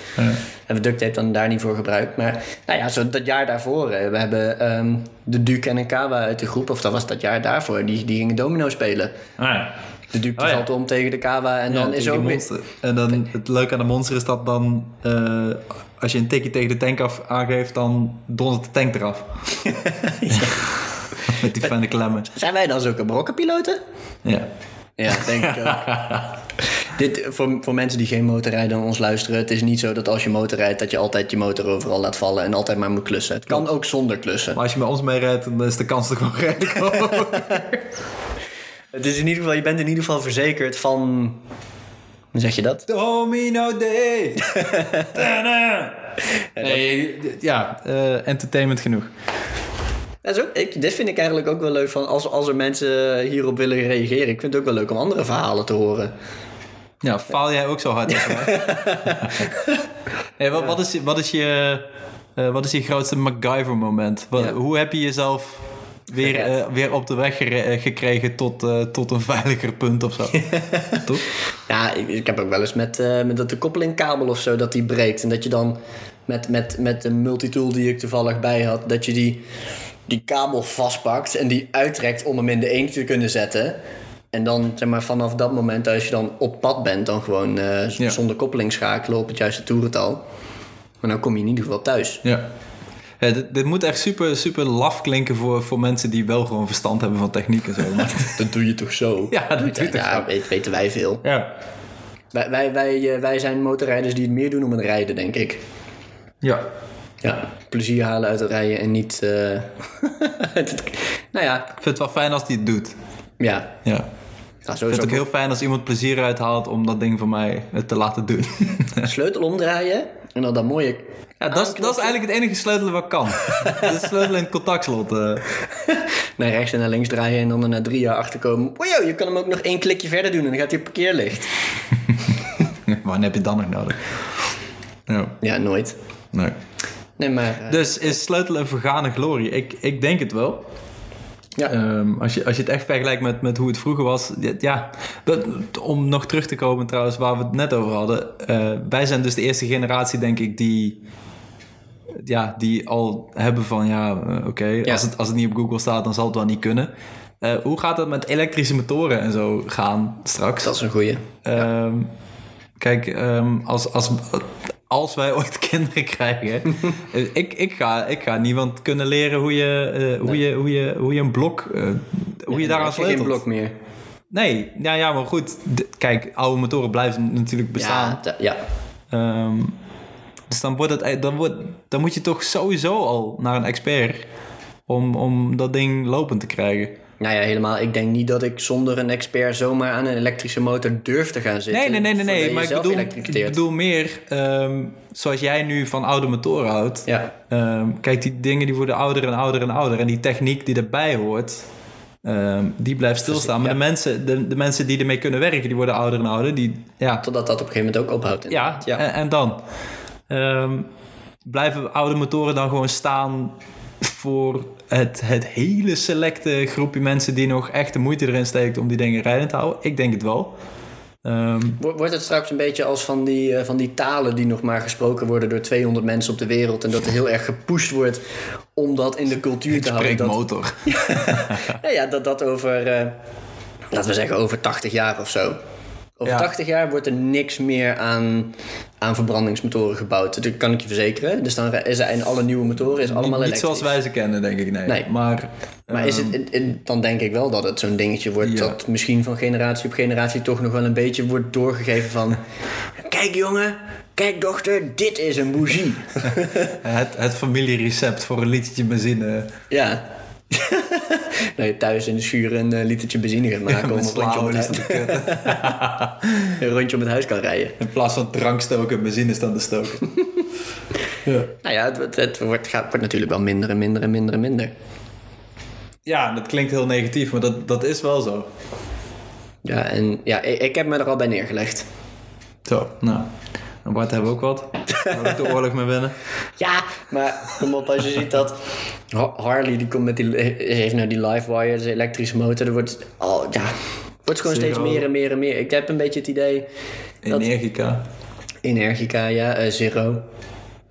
Hebben we duct tape dan daar niet voor gebruikt. Maar nou ja, zo dat jaar daarvoor. eh, We hebben ehm, de Duke en een Kawa uit de groep. Of dat was dat jaar daarvoor. Die, die gingen domino spelen. Ah, ja. De die Oh ja. valt om tegen de Kawa. En dan is ook monster. En dan het leuke aan de monster is dat dan eh, als je een tikje tegen de tank af aangeeft, dan dondert de tank eraf. Met die fijne klemmen. Zijn wij dan zulke brokkenpiloten? Ja. Ja, denk ik ook. Dit, voor, voor mensen die geen motorrijden en ons luisteren... het is niet zo dat als je motor rijdt... dat je altijd je motor overal laat vallen... en altijd maar moet klussen. Het kan ook zonder klussen. Maar als je met ons meerijdt, dan is de kans toch gewoon redelijk hoog. Het is in ieder geval, je bent in ieder geval verzekerd van... Hoe zeg je dat? Domino Day! Tada! nee, ja, eh, entertainment genoeg. Dat is ook, ik, dit vind ik eigenlijk ook wel leuk van als, als er mensen hierop willen reageren. Ik vind het ook wel leuk om andere verhalen te horen. Ja, faal jij ook zo hard hey, wat, wat, is, je- wat, is je, eh, wat is je grootste MacGyver-moment? Ja. Hoe heb je jezelf weer, eh, weer op de weg eh, gekregen tot, eh, tot een veiliger punt of zo? Toch? Ja, ik, ik heb ook wel eens met, met dat de koppelingkabel of zo dat die breekt. En dat je dan met, met, met de multitool die ik toevallig bij had, dat je die, die kabel vastpakt en die uittrekt om hem in de één te kunnen zetten. En dan, zeg maar, vanaf dat moment, als je dan op pad bent, dan gewoon Ja. zonder koppeling schakelen op het juiste toerental. Maar dan kom je in ieder geval thuis. Ja. Ja, dit, dit moet echt super, super laf klinken voor, voor mensen die wel gewoon verstand hebben van techniek en zo. Dat doe je toch zo? ja, dat doet het Ja, zo. weet, weten wij veel. Ja. Wij, wij, wij, eh, wij zijn motorrijders die het meer doen om het rijden, denk ik. Ja. Ja, plezier halen uit het rijden en niet... het- nou ja, Ik vind het wel fijn als hij het doet. ja. Ja. ja Ik vind het ook heel fijn als iemand plezier uithaalt om dat ding voor mij te laten doen. sleutel omdraaien en dan dat mooie... Ja, dat is, dat is eigenlijk het enige sleutelen wat kan. de sleutel in het contactslot. eh. naar rechts en naar links draaien en dan er na drie jaar achterkomen. Oh joh, je kan hem ook nog één klikje verder doen en dan gaat hij op parkeerlicht. Wanneer heb je dan nog nodig? Ja, Ja, nooit. nee. Nee, maar... eh, Dus is sleutelen een vergane glorie? Ik, ik denk het wel. ja. Ehm, als, je, als je het echt vergelijkt met, met hoe het vroeger was. ja, dat, om nog terug te komen trouwens waar we het net over hadden. eh, wij zijn dus de eerste generatie denk ik die... Ja, die al hebben van ja, eh, oké, Ja. als, het, als het niet op Google staat, dan zal het wel niet kunnen. Eh, hoe gaat het met elektrische motoren en zo gaan straks? Dat is een goeie. Ehm, kijk, ehm, als, als, als wij ooit kinderen krijgen, eh, ik, ik, ga, ik ga niemand kunnen leren hoe je, hoe je, hoe je, hoe je een blok, hoe je daaraan heb je sleutelt. geen blok meer. Nee, ja, ja, maar goed. kijk, oude motoren blijven natuurlijk bestaan. Ja, ja. Ehm, dus dan, wordt het, dan, wordt, dan moet je toch sowieso al naar een expert om, om dat ding lopend te krijgen. Nou ja, helemaal. Ik denk niet dat ik zonder een expert zomaar aan een elektrische motor durf te gaan zitten. Nee, nee, nee, nee, Maar ik bedoel, ik bedoel meer, ehm, zoals jij nu van oude motoren houdt. Ja, Ehm, kijk, die dingen die worden ouder en ouder en ouder. En die techniek die erbij hoort, ehm, die blijft stilstaan. Maar ja. de, mensen, de, de mensen die ermee kunnen werken, die worden ouder en ouder. Die, ja, totdat dat op een gegeven moment ook ophoudt. ja, ja. En, en dan? Ehm, blijven oude motoren dan gewoon staan voor het, het hele selecte groepje mensen die nog echt de moeite erin steekt om die dingen rijdend te houden? Ik denk het wel. Ehm, Wo- Wordt het straks een beetje als van die, eh, van die talen die nog maar gesproken worden door 200 mensen op de wereld. En dat er heel erg gepusht wordt om dat in de cultuur te houden. Dat, Spreekmotor. ja, ja, dat dat over, eh, laten we zeggen, over 80 jaar of zo. Over Ja. 80 jaar wordt er niks meer aan, aan verbrandingsmotoren gebouwd. Dat kan ik je verzekeren. Dus dan zijn alle nieuwe motoren is allemaal niet, niet elektrisch. zoals wij ze kennen, denk ik. Nee. Nee. Maar, Maar is ehm, het, dan denk ik wel dat het zo'n dingetje wordt Ja. dat misschien van generatie op generatie toch nog wel een beetje wordt doorgegeven van... Kijk jongen, kijk dochter, dit is een bougie. het, het familierecept voor een litretje benzine. ja. dat je thuis in de schuur een eh, litertje benzine gaat maken om een rondje, om het, huis, een rondje om het huis kan rijden. In plaats van drank stoken, benzine staan te stoken. ja. Nou ja, het, het, het wordt, gaat, wordt natuurlijk wel minder en minder en minder en minder. ja, dat klinkt heel negatief, maar dat, dat is wel zo. Ja, en ja, ik, ik heb me er al bij neergelegd. Zo, nou. En Bart hebben we ook wat. Daar de oorlog mee winnen. Ja, maar kom op, als je ziet dat Ha- Harley die komt met die, heeft nou die Livewire, dus elektrische motor, er wordt, oh ja, wordt gewoon steeds meer en meer en meer. Ik heb een beetje het idee, Dat- Energica. Energica, ja, eh, Zero.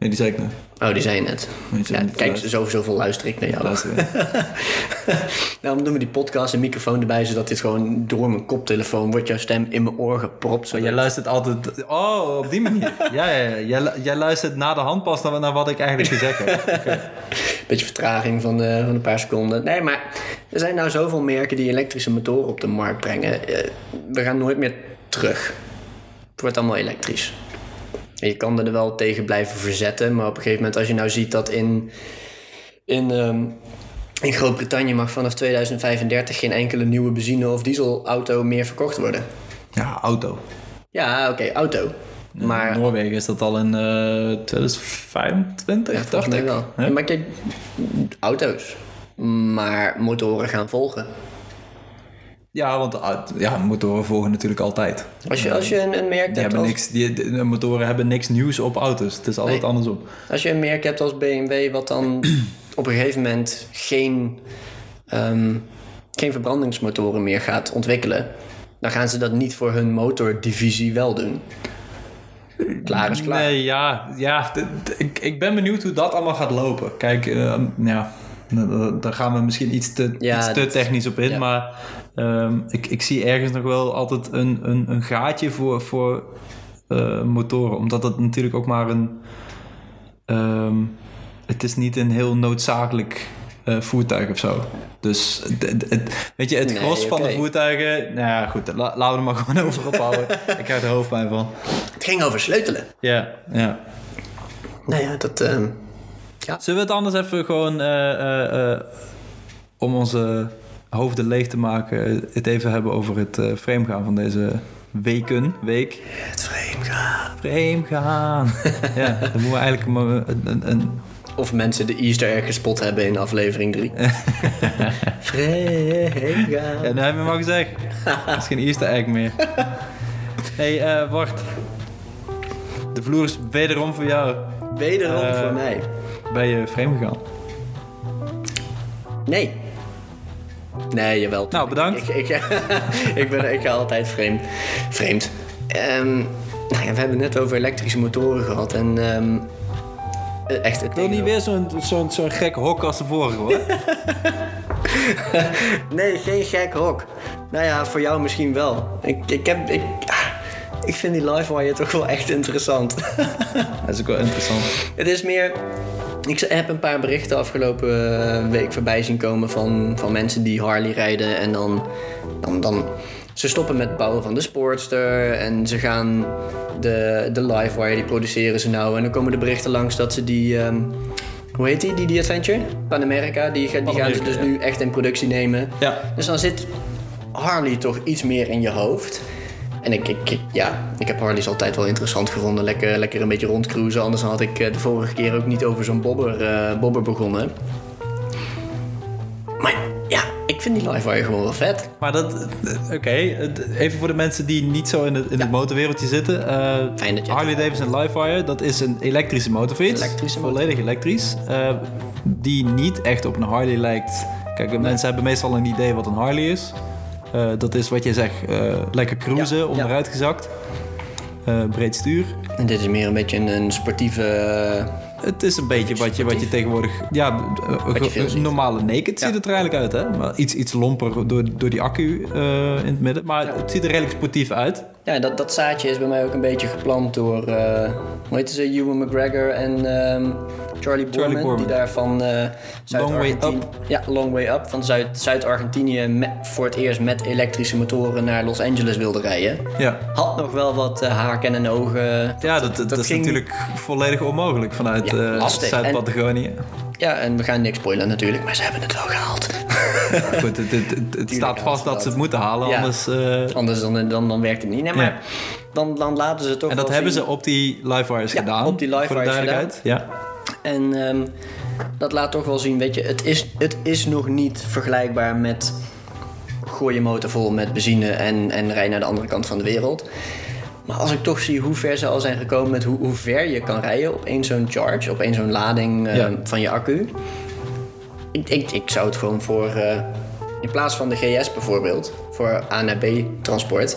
Nee, die zei ik net. Oh, die zei je net. Ja, kijk, luisteren. zo, zoveel luister ik naar jou. Luister. Daarom doen we die podcast en microfoon erbij, zodat dit gewoon door mijn koptelefoon wordt jouw stem in mijn oor gepropt. Zodat... Jij luistert altijd... Oh, op die manier. Ja, ja, ja. Jij, lu- jij luistert na de hand pas naar, naar wat ik eigenlijk gezegd heb. Beetje vertraging van, eh, van een paar seconden. Nee, maar er zijn nou zoveel merken die elektrische motoren op de markt brengen. Eh, we gaan nooit meer terug. Het wordt allemaal elektrisch. Je kan er wel tegen blijven verzetten, maar op een gegeven moment, als je nou ziet dat in, in, ehm, in Groot-Brittannië mag vanaf 2035 geen enkele nieuwe benzine- of dieselauto meer verkocht worden. Ja, auto. Ja, oké, auto. Maar In Noorwegen is dat al in eh 2025, Ja, dacht ik. wel. Maar kijk, auto's. Maar motoren gaan volgen. Ja, want ah, ja, motoren volgen natuurlijk altijd. Als je, als je een, een merk Die hebt hebben als, niks, die, de motoren hebben niks nieuws op auto's. Het is altijd Nee. andersom. als je een merk hebt als BMW, wat dan op een gegeven moment geen, ehm, geen verbrandingsmotoren meer gaat ontwikkelen, dan gaan ze dat niet voor hun motordivisie wel doen. Klaar is klaar. Nee, ja, ja ik, ik ben benieuwd hoe dat allemaal gaat lopen. Kijk, eh, ja, daar- daar gaan we misschien iets te, Ja, iets te dat- technisch op in. ja. Maar ehm, ik, ik zie ergens nog wel altijd een, een, een gaatje voor, voor eh, motoren. Omdat dat natuurlijk ook maar een... ehm, het is niet een heel noodzakelijk eh, voertuig of zo. Dus het, weet je, het Nee, gros van de voertuigen... Nou ja, goed, la- laten we er maar gewoon over ophouden. ik krijg er hoofdpijn van. Het ging over sleutelen. Ja, ja. Nou ja, dat... ehm, Zullen we het anders even gewoon, eh, eh, eh, om onze hoofden leeg te maken, het even hebben over het eh framegaan van deze weken, week? het vreemd gaan. Framegaan. ja, dan moeten we eigenlijk maar een, een, een- Of mensen de Easter egg gespot hebben in aflevering 3. vreemd gaan. Ja, dat heb je maar gezegd. Dat is geen easter egg meer. hey, eh wacht. De vloer is wederom voor jou. Wederom Eh, voor mij. Ben je vreemd gegaan? Nee. Nee, jawel. Nou, bedankt. Ik, ik, ik, ben, ik ga altijd vreemd. Vreemd. Ehm, nou ja, we hebben het net over elektrische motoren gehad. En eh, echt, het Ik wil niet weer zo'n zo'n zo'n gek hok als de vorige hoor. Nee, geen gek hok. Nou ja, voor jou misschien wel. Ik, ik, heb, ik, ik vind die Livewire toch wel echt interessant. Dat is ook wel interessant. Het is meer. Ik heb een paar berichten afgelopen eh, week voorbij zien komen van, van mensen die Harley rijden. En dan, dan, dan. Ze stoppen met het bouwen van de Sportster. En ze gaan. De, de Livewire, die produceren ze nou. En dan komen de berichten langs dat ze die. ehm, hoe heet die? Die, die Adventure? Pan America. Die, die gaan ze dus ja. nu echt in productie nemen. Ja. Dus dan zit Harley toch iets meer in je hoofd. En ik, ik, ik- ja, ik heb Harleys altijd wel interessant gevonden. Lekker, lekker een beetje rondcruisen. Anders had ik eh, de vorige keer ook niet over zo'n bobber, eh, bobber begonnen. Maar ja, ik vind die Livewire gewoon wel vet. Maar dat, eh, oké, even voor de mensen die niet zo in het, in het motorwereldje zitten. eh, Fijn dat je Harley Davidson Livewire, dat is een elektrische motorfiets. Elektrische Volledig elektrisch. die niet echt op een Harley lijkt. Kijk, de mensen hebben meestal een idee wat een Harley is. Eh, dat is wat je zegt, eh, lekker cruisen, Ja, ja. onderuit gezakt. Eh, breed stuur. En dit is meer een beetje een, een sportieve... Het is een beetje wat je, wat je tegenwoordig... Ja, je normale naked Ja. ziet het er eigenlijk uit, hè? Maar iets, iets lomper door, door die accu in het midden. Maar het ziet er redelijk sportief uit. Ja, dat, dat zaadje is bij mij ook een beetje geplant door, eh hoe heet ze, Ewan McGregor en ehm, Charlie Boorman. die daar van eh Long Way Zuid-Argentinië... Ja, Long Way Up, van Zuid- Zuid-Argentinië voor het eerst met elektrische motoren naar Los Angeles wilde rijden. Ja. Had nog wel wat eh, haken en ogen. Ja, dat, dat, is ging- natuurlijk volledig onmogelijk vanuit Ja. Zuid-Patagonië. Ja, en we gaan niks spoilen natuurlijk, maar ze hebben het wel gehaald. Goed, het, het, het- het staat vast dat ze het moeten halen, Ja. anders... eh, Anders dan, dan, dan werkt het niet. Nee, maar Ja. dan, dan laten ze toch en dat hebben zien. ze op die livewires gedaan. op die Voor de livewires duidelijkheid. Ja. En ehm, dat laat toch wel zien, weet je, het is, het is nog niet vergelijkbaar met gooi je motor vol met benzine en, en rij naar de andere kant van de wereld. Maar als ik toch zie hoe ver ze al zijn gekomen met hoe, hoe ver je kan rijden op één zo'n charge, op één zo'n lading eh, Ja. van je accu. Ik, ik, ik zou het gewoon voor, eh, in plaats van de GS bijvoorbeeld, voor A naar B transport,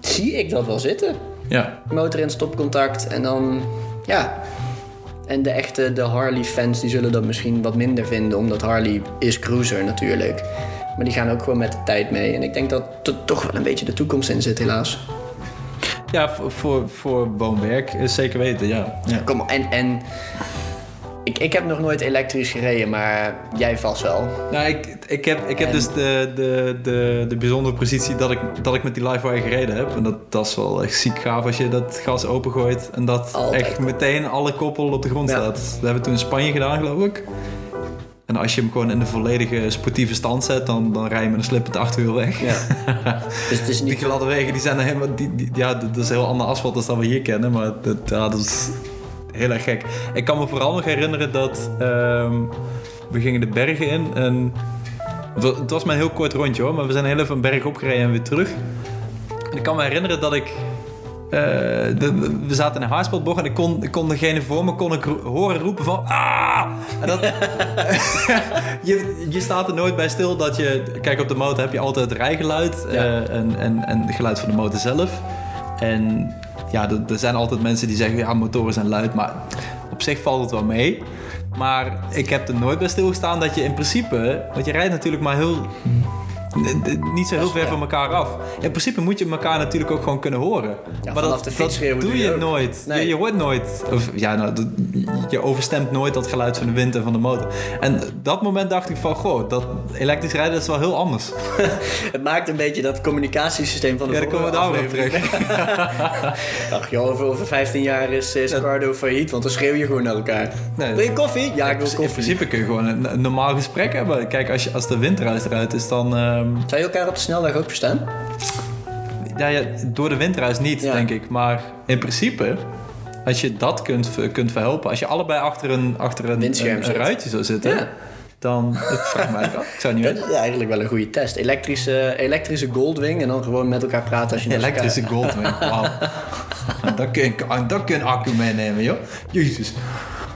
zie ik dat wel zitten ja. motor in stopcontact en dan ja. En de echte de Harley fans die zullen dat misschien wat minder vinden, omdat Harley is cruiser natuurlijk. Maar die gaan ook gewoon met de tijd mee. En ik denk dat er toch wel een beetje de toekomst in zit, helaas. Ja, voor, voor, voor woon-werk is zeker weten, ja. ja. Kom op. En, en ik, ik heb nog nooit elektrisch gereden, maar jij vast wel. Nou, ik, ik heb, ik heb En- dus de, de, de, de bijzondere positie dat ik, dat ik met die livewire gereden heb. En dat, dat is wel echt ziek gaaf als je dat gas opengooit en dat Altijd. echt meteen alle koppel op de grond Ja. staat. Dat hebben we toen in Spanje gedaan, geloof ik. En als je hem gewoon in de volledige sportieve stand zet, dan, dan rij je met een slippend achterwiel weg. Ja. dus het is Die niet... gladde wegen die zijn helemaal. Die, die- ja, dat is heel ander asfalt dan dat we hier kennen, maar dat, ja, dat is heel erg gek. Ik kan me vooral nog herinneren dat ehm, we gingen de bergen in en het het was maar een heel kort rondje hoor, maar we zijn heel even een berg opgereden en weer terug. En ik kan me herinneren dat ik. Eh, de- we zaten in een haarspeldbocht en ik kon, ik kon degene voor me kon ik horen roepen van ah! En dat, je, je staat er nooit bij stil dat je... Kijk, op de motor heb je altijd het rijgeluid Ja. eh, en, en, en het geluid van de motor zelf. En ja, er, er zijn altijd mensen die zeggen, ja, motoren zijn luid, maar op zich valt het wel mee. Maar ik heb er nooit bij stilgestaan dat je in principe... Want je rijdt natuurlijk maar heel... Niet zo heel ver van elkaar af. In principe moet je elkaar natuurlijk ook gewoon kunnen horen. maar vanaf dat, de fiets dat doe je ook. nooit. Nee. Je, je hoort nooit. Of, ja, nou, dat- je overstemt nooit dat geluid van de wind en van de motor. En dat moment dacht ik van, goh, dat elektrisch rijden dat is wel heel anders. Het maakt een beetje dat communicatiesysteem van de Ja, daar komen we daar weer op terug. Ach joh, over, over 15 jaar is, is Cardo failliet, want dan schreeuw je gewoon naar elkaar. Nee, wil je koffie? Ja, ik wil In koffie. principe kun je gewoon een, een normaal gesprek hebben. Kijk, als, je, als de windruis eruit is, dan... ehm, Zou je elkaar op de snelweg ook verstaan? ja, ja, door de windruis niet, Ja. denk ik. Maar in principe, als je dat kunt, kunt verhelpen... Als je allebei achter een, achter een, Windscherm een, een ruitje zou zitten... Ja. Dan, ik vraag me af. Ik zou niet Dat is eigenlijk wel een goede test. Elektrische, elektrische Goldwing en dan gewoon met elkaar praten als je Elektrische elkaar- Goldwing, wauw. En dat kun je, en dat kun je een accu meenemen, joh. Jezus.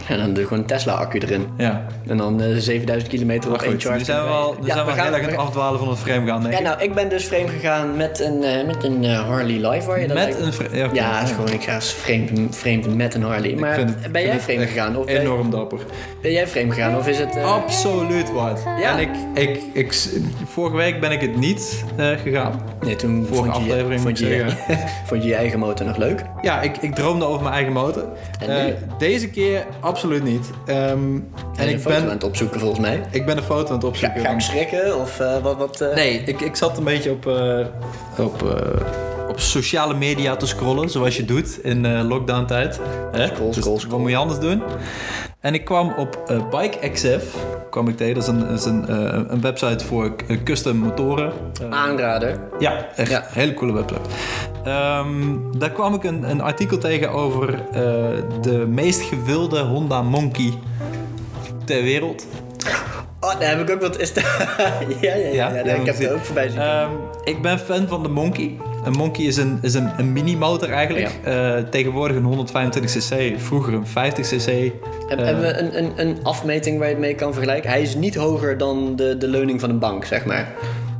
En dan doe je gewoon een Tesla-accu erin. Ja, En dan eh, 7000 kilometer op één charge. Nu zijn we wel, nu Ja, zijn we we gaan- het we- afdwalen van het frame gaan, denk Ja, ik. nou, ik ben dus vreemd gegaan met een, eh, met een eh, Harley Livewire. Dat Met een frame... Ja. Ja, is gewoon, ik ga vreemd, vreemd met een Harley. Maar het- ben jij echt gegaan? Of ben, Enorm dapper. ben jij vreemd gegaan? Of is het... Absoluut wat. Ja. En ik, ik, ik, vorige week ben ik het niet gegaan. Nee, toen Vorige vond je, aflevering vond, je, ik vond je je eigen motor nog leuk? Ja, ik, ik droomde over mijn eigen motor. En deze keer absoluut niet. Ehm, En ik foto aan ben, het opzoeken volgens mij. ik ben een foto aan het Ga, opzoeken. ga ik schrikken? Of eh, wat... wat eh, Nee, ik, ik zat een beetje op, eh, op, op sociale media te scrollen, zoals je doet in lockdown tijd. Scroll, Dus scroll, Wat moet je anders doen? En ik kwam op eh, Bike XF, kwam ik tegen. Dat is een, is een, eh, een website voor eh, custom motoren. Eh, Aanrader. ja, echt Ja. een hele coole website. Ehm, daar kwam ik een, een artikel tegen over de meest gewilde Honda Monkey ter wereld. Oh, daar heb ik ook wat... Is ja, ja, ja, ja, ik heb er ook voorbij zien. komen. Ehm, ik ben fan van de Monkey. Een Monkey is een, is een, een mini-motor eigenlijk. Eh, tegenwoordig een 125cc, vroeger een 50cc. Heb- eh, hebben we een, een, een afmeting waar je het mee kan vergelijken? Hij is niet hoger dan de, de leuning van een bank, zeg maar.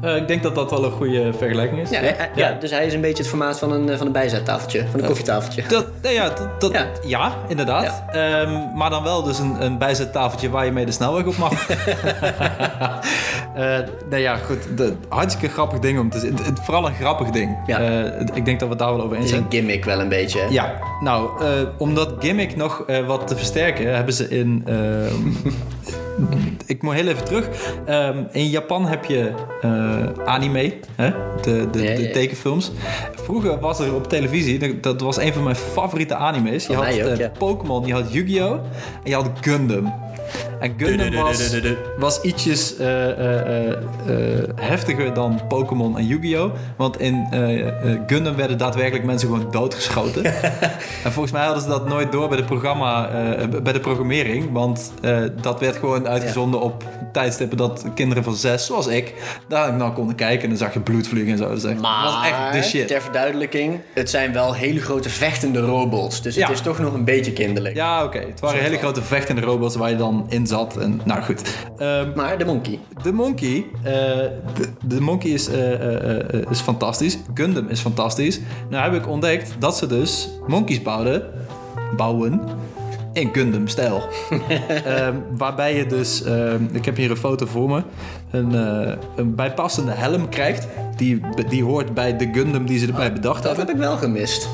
Eh, ik denk dat dat wel een goede vergelijking is. Ja, hij- hij- ja, dus hij is een beetje het formaat van een, eh, van een bijzettafeltje, van een koffietafeltje. Dat, ja, dat, dat- Ja. ja. inderdaad. Ehm, maar dan wel dus een, een bijzettafeltje waar je mee de snelweg op mag. Eh nee, ja, goed. De, hartstikke grappig ding om te zien. Vooral een grappig ding. Ja. Eh, ik denk dat we daar wel over eens Het is zijn. een gimmick wel een beetje. hè? Ja, nou, eh, om dat gimmick nog eh, wat te versterken, hebben ze in. ik moet heel even terug. Ehm, in Japan heb je eh, anime, hè? De, de, Ja, de tekenfilms. Vroeger was er op televisie, dat- was een van mijn favoriete anime's. Je had eh. Pokémon, je had Yu-Gi-Oh! en je had Gundam. En Gundam was, was ietsjes eh, eh, eh, heftiger dan Pokémon en Yu-Gi-Oh! Want in Gundam werden daadwerkelijk mensen gewoon doodgeschoten. en volgens mij hadden ze dat nooit door bij de, programma, bij de programmering. Want dat werd gewoon uitgezonden op tijdstippen dat kinderen van zes, zoals ik, daar nou konden kijken. En dan zag je bloed vliegen en zo. Dus echt- Maar, dat was echt de shit. ter verduidelijking, het zijn wel hele grote vechtende robots. Dus Ja. het is toch nog een beetje kinderlijk. Ja, oké. Het waren hele grote vechtende robots waar je dan in zat. En, nou goed. Ehm, Maar de monkey. De Monkey, eh, de, de Monkey is, eh, eh, is fantastisch. Gundam is fantastisch. Nou heb ik ontdekt dat ze dus monkeys bouwden, bouwen in Gundam-stijl. Ehm, waarbij je dus, ehm, ik heb hier een foto voor me, een, een bijpassende helm krijgt. Die, die hoort bij de Gundam die ze erbij bedacht Dat hadden. heb ik wel gemist.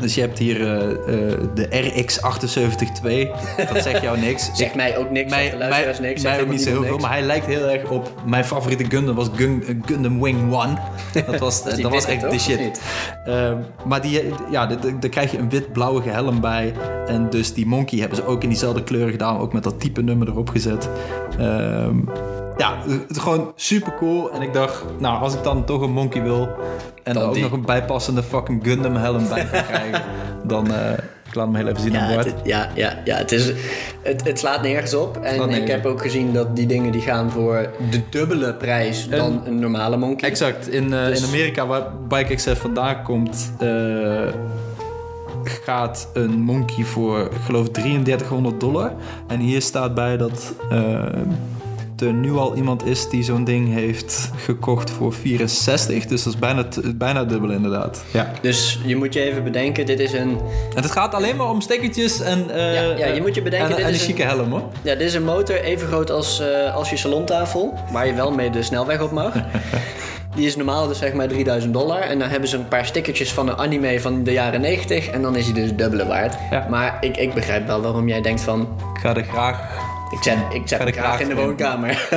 Dus je hebt hier eh, eh, de RX-78-2. Dat zegt jou niks. Zegt mij ook niks, mij, luisteraars niks. mij ook niet zo heel veel, maar hij lijkt heel erg op... Mijn favoriete Gundam was Gun- eh, Gundam Wing 1. Dat was, dat was echt de shit. Ehm, maar die, ja, daar krijg je een wit-blauwige helm bij. En dus die Monkey hebben ze ook in diezelfde kleuren gedaan. Ook met dat type nummer erop gezet. Ehm, ja, het is gewoon super cool. En ik dacht, nou, als ik dan toch een Monkey wil... en Dan ook nog een bijpassende fucking Gundam helm bij kan krijgen... dan... eh, ik laat hem heel even zien aan Ja, boord. het, ja, ja, ja het, is, het, het slaat nergens op. En ik heb ook gezien dat die dingen die gaan voor de dubbele prijs dan een normale monkey. Exact. In, eh, Dus- in Amerika, waar Bike XF vandaan komt, eh, gaat een monkey voor, ik geloof, 3300 dollar. En hier staat bij dat er nu al iemand is die zo'n ding heeft gekocht voor 64. Dus dat is bijna, bijna dubbel inderdaad. Ja. Dus je moet je even bedenken, dit is een, En het gaat alleen maar om stekkertjes en, eh, Ja, ja, je moet je bedenken, en, dit en is een- chique helm hoor. ja, dit is een motor even groot als, eh, als je salontafel, waar je wel mee de snelweg op mag. Die is normaal dus zeg maar 3000 dollar. En dan hebben ze een paar stickertjes van een anime van de jaren 90. En dan is hij dus dubbele waard. Ja. Maar ik, ik begrijp wel waarom jij denkt van... Ik ga er graag... Ik zet, ik zet graag in de woonkamer.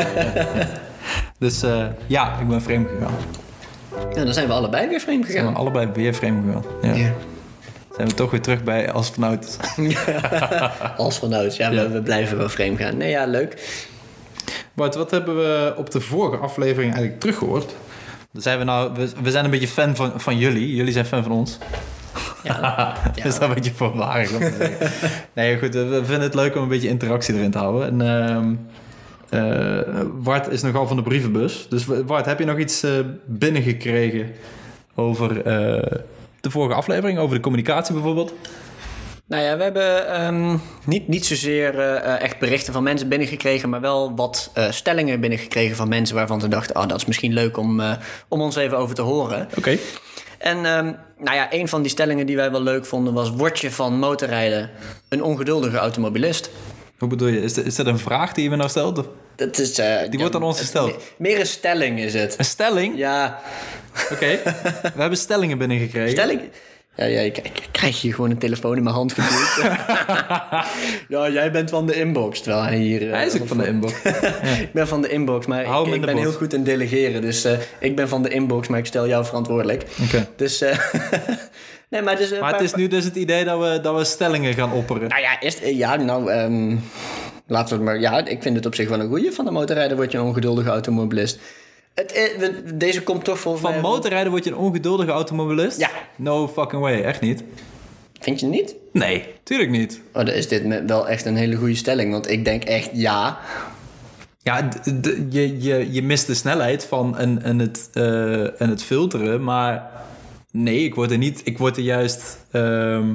Dus eh, ja, ik ben vreemd gegaan. Ja, dan zijn we allebei weer vreemd We zijn gegaan. allebei weer vreemd gegaan. Ja. Ja. Zijn we toch weer terug bij astronauten. Als vanouds, ja, we, we blijven wel vreemd gaan. Nee, ja, leuk. Bart, wat hebben we op de vorige aflevering eigenlijk teruggehoord? Zijn we, nou, we, we zijn een beetje fan van, van jullie. Jullie zijn fan van ons. Ja, Dat is dat een beetje voorwaardig om te zeggen. nee, goed. We vinden het leuk om een beetje interactie erin te houden. En ehm eh, Bart is nogal van de brievenbus. Dus Bart, heb je nog iets eh, binnengekregen over eh, de vorige aflevering? Over de communicatie bijvoorbeeld? Nou ja, we hebben ehm, niet, niet zozeer echt berichten van mensen binnengekregen, maar wel wat stellingen binnengekregen van mensen waarvan ze dachten, oh, dat is misschien leuk om, om ons even over te horen. Oké. En ehm, nou ja, een van die stellingen die wij wel leuk vonden was, word je van motorrijden een ongeduldige automobilist? Hoe bedoel je? Is, is dat een vraag die je me nou stelt? Dat is, eh, Die wordt aan ons gesteld. me- Meer een stelling is het. Een stelling? Ja, Oké. We hebben stellingen binnengekregen. stelling. Ja, ja ik, ik krijg hier gewoon een telefoon in mijn hand geduwd. ja, jij bent van de inbox. Terwijl hij hier... eh, Hij is ook van de inbox. Ik ben van de inbox, maar Hou ik, ben box. heel goed in delegeren. Dus eh, ik ben van de inbox, maar ik stel jou verantwoordelijk. Oké. Dus... eh, nee, maar, dus, Maar het is nu dus het idee dat we, dat we stellingen gaan opperen. Nou ja, eerst, ja, nou... ehm, laten we het maar... Ja, ik vind het op zich wel een goeie. Van de motorrijder word je een ongeduldige automobilist. Het, eh, deze komt toch volgens Van mij... motorrijden word je een ongeduldige automobilist? Ja. No fucking way, echt niet. Vind je niet? Nee, tuurlijk niet. Oh, dan is dit wel echt een hele goede stelling. Want ik denk echt ja. Ja, je, je, je mist de snelheid van en, en, het, eh, en het filteren, maar nee, ik word er niet, ik word er juist, ehm,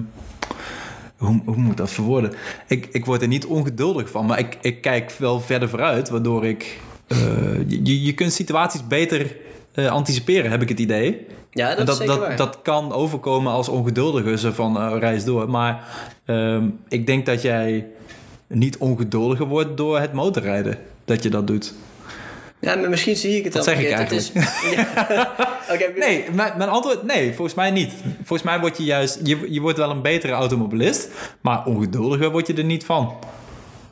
hoe, hoe moet ik dat verwoorden? Ik, ik word er niet ongeduldig van, maar ik, ik kijk wel verder vooruit, waardoor ik, je, je kunt situaties beter eh, anticiperen, heb ik het idee. Ja, dat, En dat, dat, dat kan overkomen als ongeduldige, zo van eh, reis door. Maar ehm, ik denk dat jij niet ongeduldiger wordt door het motorrijden. Dat je dat doet. Ja, maar misschien zie ik het dan zeg ik. Het is- Ja. Nee, mijn, mijn antwoord, nee, volgens mij niet. Volgens mij word je juist, je, je wordt wel een betere automobilist, maar ongeduldiger word je er niet van.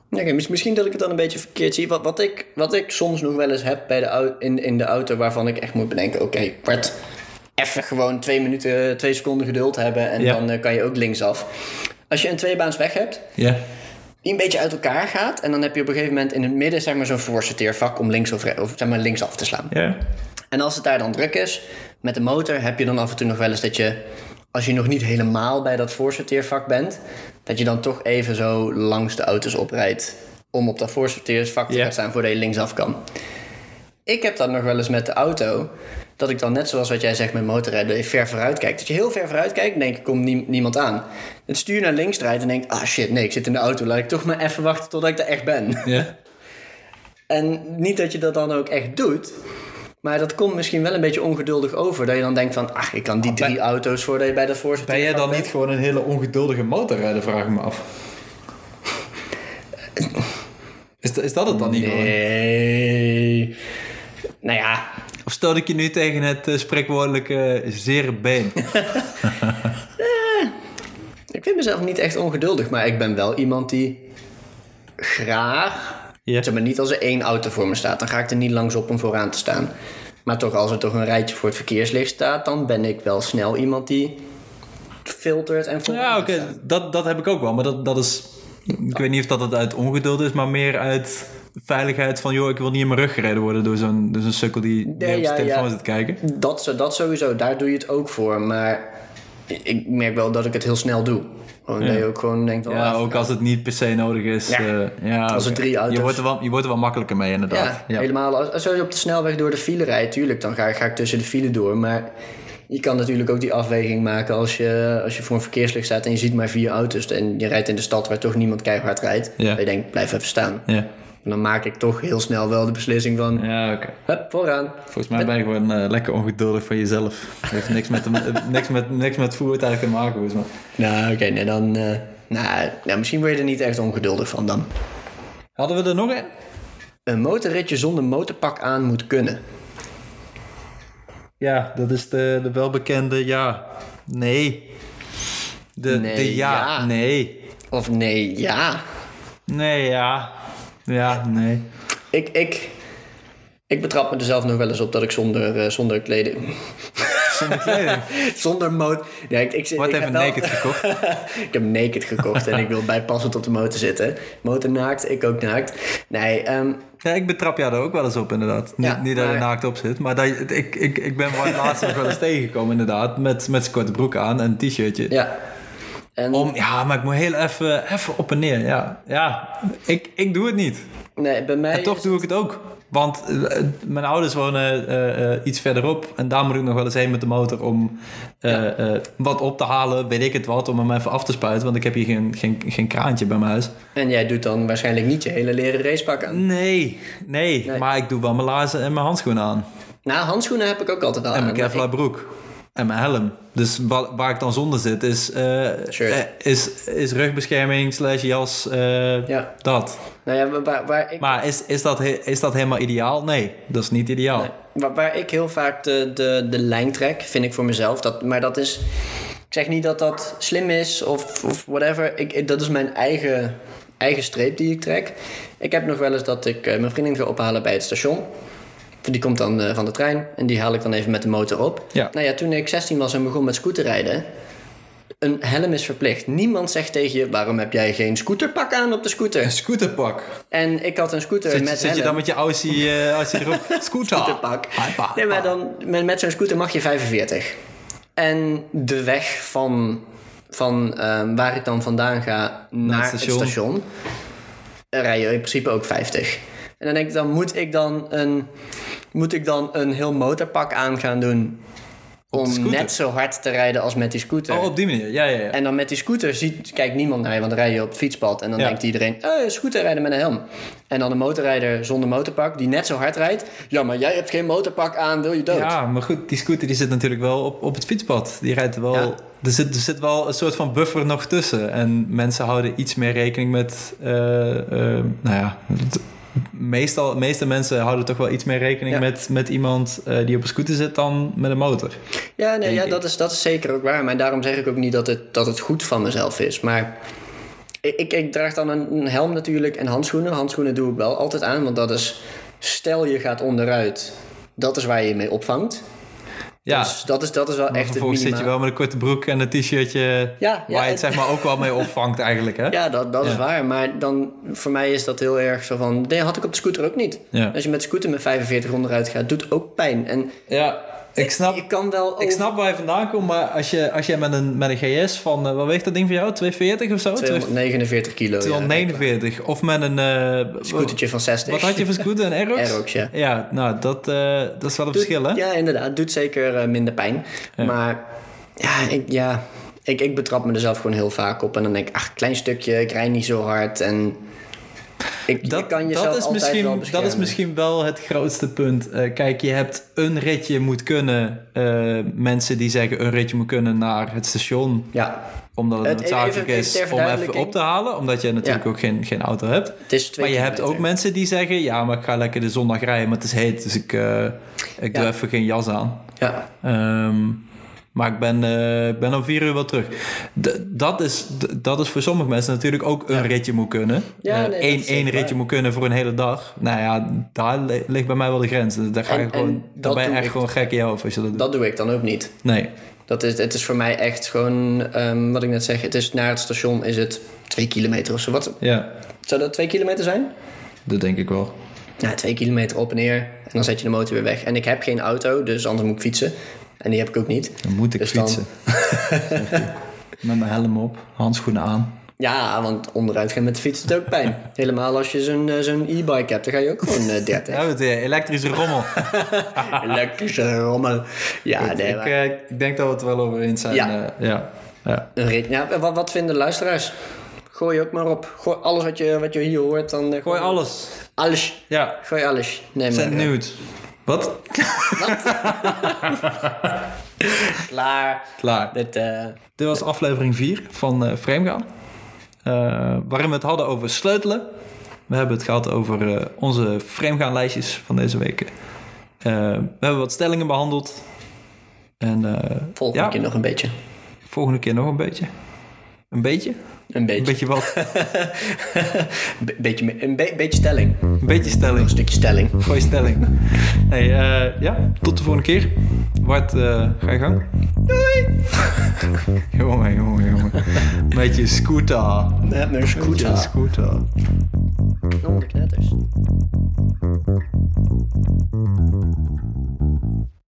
Mis- misschien dat ik het dan een beetje verkeerd zie. Wat, wat, ik, wat ik soms nog wel eens heb bij de, in, in de auto waarvan ik echt moet bedenken... Oké, Bart, even gewoon twee minuten, twee seconden geduld hebben... en Ja. dan eh, kan je ook linksaf. Als je een tweebaans weg hebt, Ja. die een beetje uit elkaar gaat... en dan heb je op een gegeven moment in het midden zeg maar, zo'n voorsorteervak... om links of zeg maar, linksaf te slaan. Ja. En als het daar dan druk is, met de motor heb je dan af en toe nog wel eens dat je, als je nog niet helemaal bij dat voorsorteervak bent, dat je dan toch even zo langs de auto's oprijdt om op dat voorsorteersvak te gaan staan voordat je linksaf kan. Ik heb dat nog wel eens met de auto, dat ik dan net zoals wat jij zegt met motorrijden, dat je ver vooruit kijkt. Dat je heel ver vooruit kijkt en denk ik, komt nie- niemand aan. Het stuur naar links draait en denkt, ah shit, nee, ik zit in de auto, laat ik toch maar even wachten totdat ik er echt ben. Ja. En niet dat je dat dan ook echt doet. Maar dat komt misschien wel een beetje ongeduldig over. Dat je dan denkt van, ach, ik kan die ben- drie auto's voordat je bij de voorzitter Ben jij dan niet gewoon een hele ongeduldige motorrijder, vraag ik me af. Is, dat- is dat het dan niet gewoon? Nee. Nou ja, Of stoot ik je nu tegen het eh, spreekwoordelijke zere been? ik vind mezelf niet echt ongeduldig. Maar ik ben wel iemand die graag... Ja. Zeg maar niet als er één auto voor me staat. Dan ga ik er niet langs op om vooraan te staan. Maar toch, als er toch een rijtje voor het verkeerslicht staat... dan ben ik wel snel iemand die filtert en vooraan Ja, oké, dat, dat heb ik ook wel. Maar dat, dat is... Ik weet niet of dat het uit ongeduld is, maar meer uit veiligheid van... joh, ik wil niet in mijn rug gereden worden door zo'n door zo'n sukkel die, Nee, op ja, zijn telefoon ja. zit te kijken. Dat, dat sowieso, daar doe je het ook voor. Maar ik merk wel dat ik het heel snel doe. Gewoon Ja. dat je ook gewoon denkt... oh, Ja, even ook als het niet per se nodig is. Ja. eh, ja, Als er drie auto's- Je wordt, er wel, je wordt er wel makkelijker mee, inderdaad. Ja, Ja. helemaal. Als, als je op de snelweg door de file rijdt, tuurlijk, dan ga, ga ik tussen de file door. Maar je kan natuurlijk ook die afweging maken als je, als je voor een verkeerslicht staat en je ziet maar vier auto's. En je rijdt in de stad waar toch niemand keihard rijdt. Ja. Dat je denkt, blijf even staan. Ja, En dan maak ik toch heel snel wel de beslissing van, ja oké. hup, vooraan. Volgens mij ben je gewoon eh, lekker ongeduldig van jezelf. Heeft niks met, de, eh, niks, met, niks met voertuig te maken, volgens mij. Nou, oké, nee, dan... eh, nou, nou, misschien word je er niet echt ongeduldig van dan. Hadden we er nog een? Een motorritje zonder motorpak aan moet kunnen. Ja, dat is de, de welbekende ja. Nee. De, Nee, de ja. ja. Nee. Of nee, ja. Nee, ja. Ja, nee. Ik, ik, ik betrap me er zelf nog wel eens op dat ik zonder, eh, zonder kleding... Zonder kleding. zonder motor... Ja, ik, ik, Wat even wel- naked gekocht. ik heb naked gekocht en ik wil bijpassend op de motor zitten. Motor naakt, ik ook naakt. Nee, ehm, Ja, ik betrap jou er ook wel eens op, inderdaad. Niet, niet dat je naakt op zit, maar dat ik, ik, ik ben laatst nog wel eens tegengekomen, inderdaad. Met, met zijn korte broek aan en een t-shirtje. ja. En, Om, ja, maar ik moet heel even, even op en neer. Ja, ja ik, ik doe het niet. nee, bij mij... En toch doe ik het ook. Want eh, mijn ouders wonen eh, eh, iets verderop. En daar moet ik nog wel eens heen met de motor om wat op te halen. Weet ik het wat, om hem even af te spuiten. Want ik heb hier geen, geen, geen kraantje bij mijn huis. En jij doet dan waarschijnlijk niet je hele leren racepak aan. Nee, nee, Nee. Maar ik doe wel mijn laarzen en mijn handschoenen aan. Nou, handschoenen heb ik ook altijd al En aan. mijn Kevlar broek. En mijn helm. Dus wa- waar ik dan zonder zit is, eh, eh, is, is rugbescherming slash jas. eh, Ja. Dat. Nou ja, waar, waar, ik, Maar is, is, dat, is dat helemaal ideaal? Nee, dat is niet ideaal. nee, waar, waar ik heel vaak de, de, de lijn trek, vind ik voor mezelf. Dat, maar dat is... Ik zeg niet dat dat slim is of, of whatever. Ik, dat is mijn eigen, eigen streep die ik trek. Ik heb nog wel eens dat ik mijn vriendin ga ophalen bij het station. Die komt dan eh, van de trein en die haal ik dan even met de motor op. Ja. Nou ja, toen ik 16 was en begon met scooterrijden... Een helm is verplicht. Niemand zegt tegen je... waarom heb jij geen scooterpak aan op de scooter? Een scooterpak. En ik had een scooter Zit, met zit je dan met je Aussie, eh Aussie erop? Scooter. scooterpak. Nee, maar dan met, met zo'n scooter mag je 45. En de weg van, van ehm, waar ik dan vandaan ga naar, het het station. station, rij je in principe ook 50. En dan denk ik, dan moet ik dan een, moet ik dan een heel motorpak aan gaan doen om net zo hard te rijden als met die scooter. Oh, op die manier. Ja, ja, ja. En dan met die scooter ziet, kijkt niemand naar je, want dan rij je op het fietspad. En dan Ja. denkt iedereen, eh, scooter rijden met een helm. En dan een motorrijder zonder motorpak, die net zo hard rijdt. Ja, maar jij hebt geen motorpak aan, wil je dood? Ja, maar goed, die scooter die zit natuurlijk wel op, op het fietspad. Die rijdt wel... Ja. Er, zit, er zit wel een soort van buffer nog tussen. En mensen houden iets meer rekening met... eh, eh, nou ja, meestal, meeste mensen houden toch wel iets meer rekening Ja. met, met iemand eh, die op een scooter zit dan met een motor. Ja, nee, ja ik. dat, is, dat is zeker ook waar. Maar daarom zeg ik ook niet dat het, dat het goed van mezelf is. Maar ik, ik, ik draag dan een, een helm natuurlijk en handschoenen. Handschoenen doe ik wel altijd aan, want dat is... Stel je gaat onderuit, dat is waar je je mee opvangt. Ja, Dus dat is, dat is wel maar echt het vervolgens zit je wel met een korte broek en een t-shirtje... Ja, ja, waar je het het- zeg maar ook wel mee opvangt eigenlijk, hè? Ja, dat, dat is Ja. waar. Maar dan, voor mij is dat heel erg zo van... Nee, had ik op de scooter ook niet. Ja. Als je met scooter met 45 onderuit gaat, doet ook pijn. En Ja, ik snap... je kan wel... Ik snap waar je vandaan komt, maar als je, als je met, een, met een GS van, eh, wat weegt dat ding voor jou? 240 of zo? 249 kilo. ja. 249. of met een... eh, Scootertje van 60. Wat had je voor scooter? Een Aerox? Aerox, ja. Ja, nou, dat, eh, dat is wel een Doet- verschil, hè? Ja, inderdaad. Doet zeker eh, minder pijn. Maar ja, ik, ja ik, ik betrap me er zelf gewoon heel vaak op. En dan denk ik, ach, klein stukje, ik rijd niet zo hard. En ik, Dat, kan dat, is misschien, wel dat is misschien wel het grootste punt. Eh, kijk, je hebt een ritje moet kunnen. eh, mensen die zeggen een ritje moet kunnen naar het station. Ja, Omdat het Het- noodzakelijk even- is om even op te halen. Omdat je natuurlijk Ja. ook geen, geen auto hebt. het is twee Maar je hebt ook mensen die zeggen... Ja, maar ik ga lekker de zondag rijden, maar het is heet. Dus ik, ik doe even geen jas aan. Ja, Ehm, maar ik ben, eh, ik ben om vier uur wel terug. D- dat, is, dat is voor sommige mensen natuurlijk ook een ritje moet kunnen. Ja, Eh, nee, dat één, ritje waar. moet kunnen voor een hele dag. Nou ja, daar li- ligt bij mij wel de grens. Daar, ga En- en gewoon, daar ben je echt ik. gewoon gek in je hoofd als je dat doet. dat doe ik dan ook niet. Nee. Dat is, het is voor mij echt gewoon, ehm, wat ik net zeg, het is naar het station is het twee kilometer of zo. Wat, Ja, zou dat twee kilometer zijn? dat denk ik wel. Ja, twee kilometer op en neer. En dan zet je de motor weer weg. En ik heb geen auto, dus anders moet ik fietsen. En die heb ik ook niet. Dan moet ik Dus fietsen. Met mijn helm op, handschoenen aan. Ja, want onderuit gaan met de fiets doet ook pijn. Helemaal als je zo'n eh, zo'n e-bike hebt, dan ga je ook gewoon eh, 30. Ja, het elektrische rommel. Elektrische rommel. Ja, nee, ik, maar eh, ik denk dat we het er wel over eens zijn. Ja. eh, ja. ja. een rit. Ja, wat, wat vinden de luisteraars? Gooi ook maar op. Gooi alles wat je, wat je hier hoort. Dan, Gooi alles. Alles. Ja, Gooi alles. Nee, maar, send Wat? Klaar. Klaar. Dit, eh, Dit was aflevering 4 van eh Framegaan. Eh, waarin we het hadden over sleutelen. We hebben het gehad over onze framegaan-lijstjes van deze week. We hebben wat stellingen behandeld. En volgende ja, keer nog een beetje. volgende keer nog een beetje. Een beetje? Een beetje. Een beetje wat? Beetje, een beetje stelling. Een beetje stelling. Een stukje stelling. Gooi stelling. Hey, eh, ja, tot de volgende keer. Bart, eh, ga je gang. Doei! jongen, jongen, jongen. Beetje scooter. Net een scooter. Met scooter. de knetters.